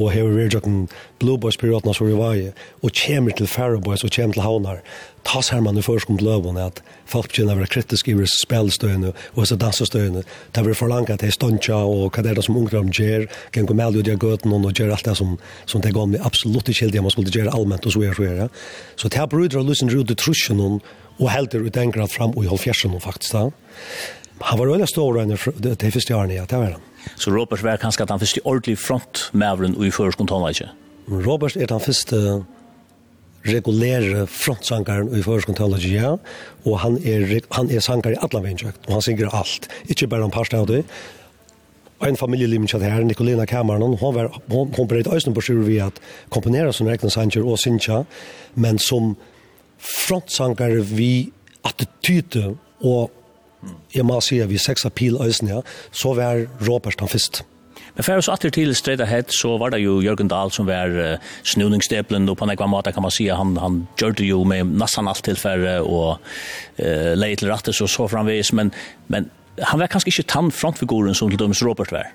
og hever vi jokken Blue Boys piratene som vi var i, og kommer til Faro Boys og kommer til Havnar, tas her man i førskom til løvene at folk begynner å være kritiske i spillstøyene og så dansestøyene. Det blir forlangt at de stuntja og hva det er det som ungdom gjør, kan gå med ut i gøten og gjøre alt det som, som det går med absolutt ikke helt det man skulle gjøre allment og så er det. Så det her bryter å løse en rute trusjen og helter ut en grad fram og i halvfjersen faktisk da. Han var veldig stor enn det første årene, ja, det var han. Så Robert var kanskje at han første ordentlig frontmævren i førskontonen, ikke? Robert er den første regulære frontsankaren i førskon ja. Og han er, han er sankar i alle vennjøkt, og han synger alt. Ikke bare om parstene av det. En familieliv med her, Nicolina Kameran, hon var hon, hon breit øyne på sjur vi at komponera som egen sanger og synja, men som frontsankar vi attityde og Jeg må si at vi seks appeal øyne, ja, så var Robert han først. Men for oss atter till straight ahead så var det ju Jörgen Dahl som var snurningssteplen og på något måte kan man säga han han gjorde ju med nesten allt till og och eh til rattes og så så framvis men men han var kanske inte tant frontfiguren som til dømes Robert var.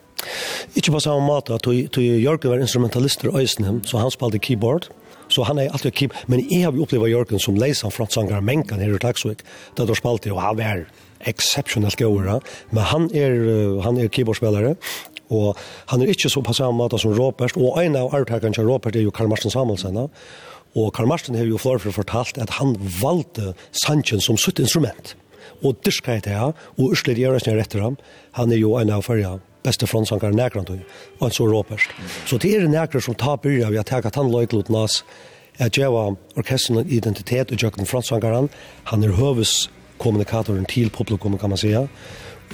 Ikke på samma måte att Jørgen var instrumentalister i øyne, så han spelade keyboard så han er alltid keep men jeg har upplevt Jörgen som leiser från Sangar Menkan her i Klagsvik, där då spalte, och han var exceptionellt gåra, men han är er, han är er keyboardspelare og han er inte så på samme måte som Robert, og en av arvtakeren til Robert er jo Karl Marsten Samuelsen, og Karl Marsten har jo flere fortalt at han valgte Sanchez som sitt instrument, og dyrka det her, og Ørsler Gjøres nere etter ham, han er jo en av fyrja beste fronsankar nekrant, og han så Robert. Så det er nekrar som tar byrja vi har teka han løyklot nas, at jeg var orkestren identitet og jøkken fronsankaren, han er høves kommunikatoren til publikum kan man säga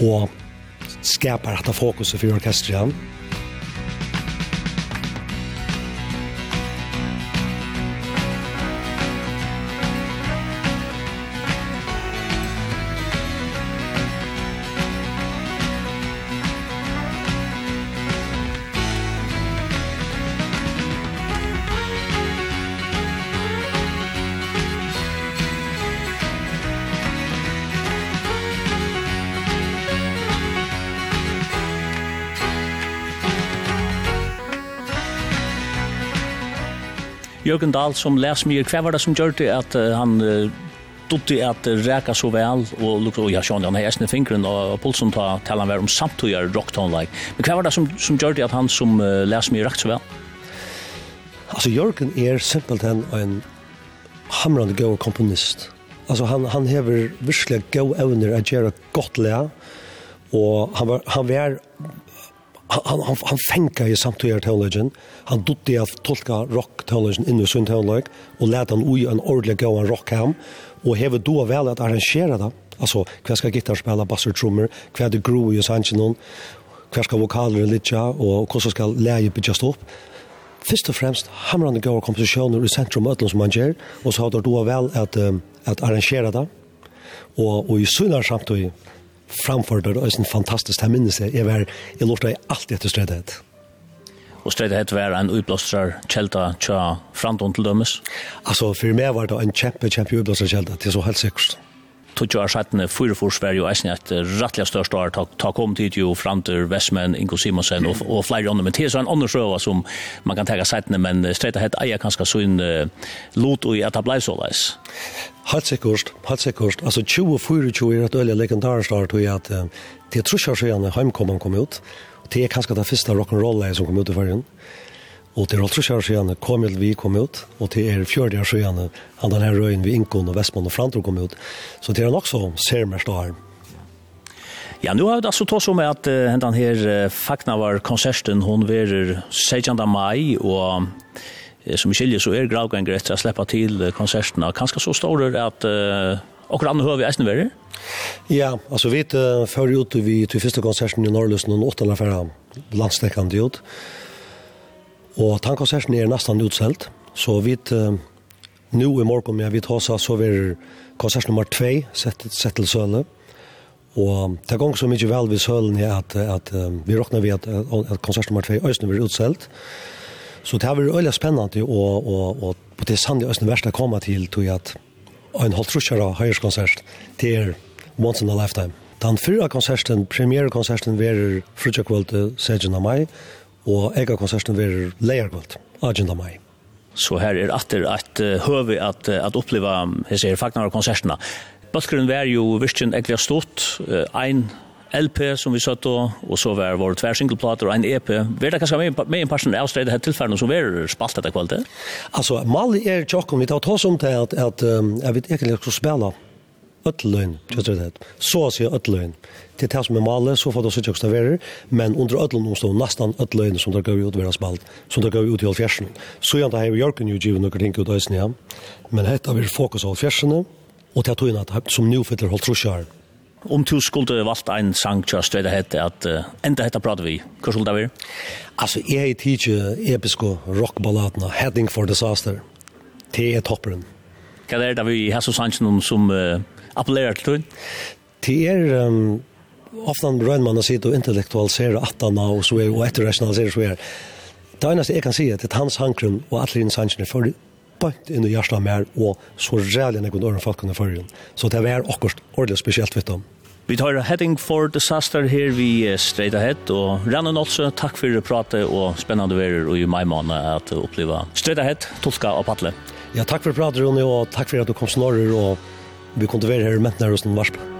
og skapar detta fokuset för orkestran. Jørgen Dahl som läs mig kvar var det som gjorde att han dotti at reka så vel og lukka og ja sjón han hesna fingrin og pulsen ta talan var om samt og rock tone like. Men kvar var det som som gjorde at han som uh, læs mig rakt så vel. Altså Jørgen er simpelthen en hamrande go komponist. Alltså han han hever virkelig go evner at gjøre godt lære. Og han var han var han, han, han fengar i till teologien, han dotte av tolka rock-teologien in i sin teolog, og lät han oj en ordentlig gå en rock ham, og heve då väl at arrangera det, Alltså, kvar ska gitarr spela bass och trommer, kvar det gro i sannsjonen, hva skal vokaler litja, og hvordan skal leie bytjast opp, Først og fremst hamrande gode komposisjoner i sentrum ødlen som man gjør, og så har det då vel at, um, at arrangere det, og, og i sunnare samtidig framfor det, og en fantastisk, jeg minnes det, jeg var, jeg lortet alltid etter stredhet Og stredhet var en utblåstrar kjelda tja framtånd til dømes? Altså, for meg var det en kjempe, kjempe utblåstrar kjelda, det er så helt sikkert tog år settene fyra for Sverige og eisen et rettelig største år ta kom tid jo fram til Vestmenn, Ingo Simonsen og, og flere andre, men til så en andre sjøva som man kan tega settene, men streit og hett eier kanskje sånn uh, lot og at det blei såleis. Helt sikkert, helt sikkert. Altså 2024 er et øyelig legendarisk år tog jeg at det er trusjer siden heimkommen kom ut, og det er kanskje det første rock'n'roll som kom ut i fargen. Mm Og til Roltrus år siden kom vi kom ut, og til er fjørde år siden han den her røyen vi Inkon og Vestmann og Frantro kom ut. Så til han også ser mer stål. Ja, nu har vi altså tås om at uh, den her uh, fakna var konserten, hon verer 16. mai, og uh, som i skiljer så er gravganger etter å slippe til uh, konsertene. Kanskje så står det at uh, Och rann hör vi ästen värre? Ja, alltså vi uh, förr ut vi till första konserten i Norrlösen och åtta eller färra landstäckande ut. Og tankkonserten er nesten utselt, så vi uh, nå i morgen med vi tar så er konsert nummer 2 sett, sett til Søle. Og det gong så mye vel ved Sølen er at, at um, vi råkner vi at, at konsert nummer 2 Øysten blir utselt. Så det har vært veldig spennende og, og, og, på det er sannig verste kommer til til at en halv trusjere høyerskonsert til er once in a lifetime. Den fyrre konserten, premierekonserten, var frutjakvølte 16. mai, og ega konserten vil leierkvalt, 18. mai. Så her er atter at uh, høve at, at oppleva hese her fagnar og konserterna. Bøtkeren var jo virkjen egentlig stort, uh, ein LP som vi satt og, og så var våre tver singleplater og en EP. Var det kanskje med en person avstredet her tilfellene som var spalt etter kvalitet? Altså, Mali er tjokken, vi tar oss om til at, at um, jeg vet egentlig skal spille øtløgn, så å si øtløgn til det som er malet, så får det sikkert også være, men under ødlen omstå nesten ødløyene som det går ut ved spalt, som det går ut i halvfjersen. Så gjerne har vi Jørgen jo givet noen ting ut av øsene, ja. men dette vil fokus av halvfjersene, og til togene som nå fyller holdt trusjøren. Om du skulle valgt en sang til å støyde hette, at uh, enda hette prater vi. Hva skulle det være? Altså, jeg er tidlig episke rockballadene, Heading for Disaster. Det er topperen. Hva er det vi har så sannsyn som uh, appellerer til? Det er... Um, ofta brønn man sitt og intellektualisere attana og så er og etterrationalisere så er. Det eneste jeg kan si er at hans hankrum og alle hans hankrum for bant inn i hjertet mer og så rævlig enn jeg kunne øre folk kunne forrige. Så det var akkurat ordentlig spesielt vidt om. Vi tar Heading for Disaster her vi straight ahead og Ranne Nålse, takk for pratet og spennende verer og i mai måned at oppleva straight ahead, tolka og patle. Ja, takk for pratet Rune og takk for at du kom snorrer og vi kunne være her i mentene hos den varspe.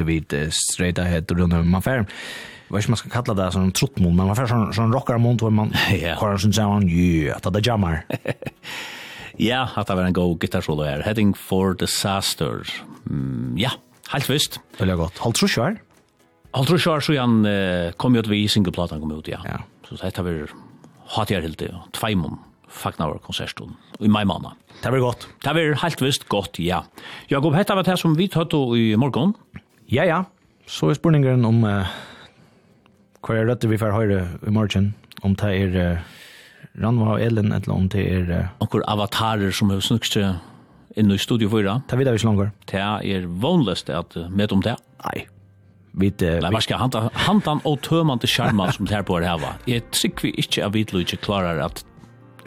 hørte vi straight ahead og rundt man fær Jag vet inte man ska kalla det som trottmon, men man får sån, sån rockarmont hvor man yeah. har en sån sån, ja, att det jammar. ja, at det var en god gitarsolo här. Heading for Disaster. Mm, ja, helt visst. Det är gott. Halt tror kvar? Halt tror kvar så han uh, kom ju ut vi singleplatan kom ut, ja. ja. Så det här hatt jeg helt det, tvejmon fagna vår konsertstund i maj månad. Det var gott. Det var helt visst gott, ja. Jakob, hetta var det som vi tatt i morgon. Ja, ja. Så er spurningen om uh, hva er rødt vi får høre i morgen, om det er uh, Ranva og Elin, eller om det er... Uh, Onkur avatarer som har snukst inn i studio 4. Det vidar vi ikke langer. Det er vanligst at uh, med om det. Nei. Vi, uh, Nei, hva skal hanta, hanta og tømante skjermen som det her på er heva. Jeg tror vi ikke at vi ikke klarer at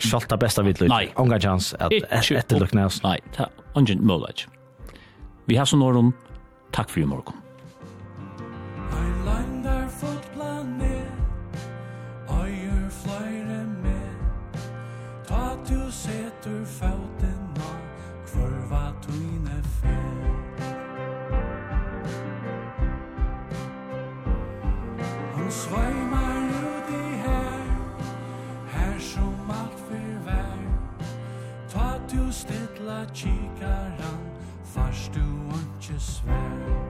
Sjalt det beste vidt lyd. Nei. Ongar chans at etterlukne oss. Nei, det er ungen mulig. Vi har sånn år Takk for i morgen. Ein landar fot planet flere med Ta tu setur fauten na Kvarva tuine fe Han sveimar ut i her Her som alt fyrvær Ta tu stedla kir svär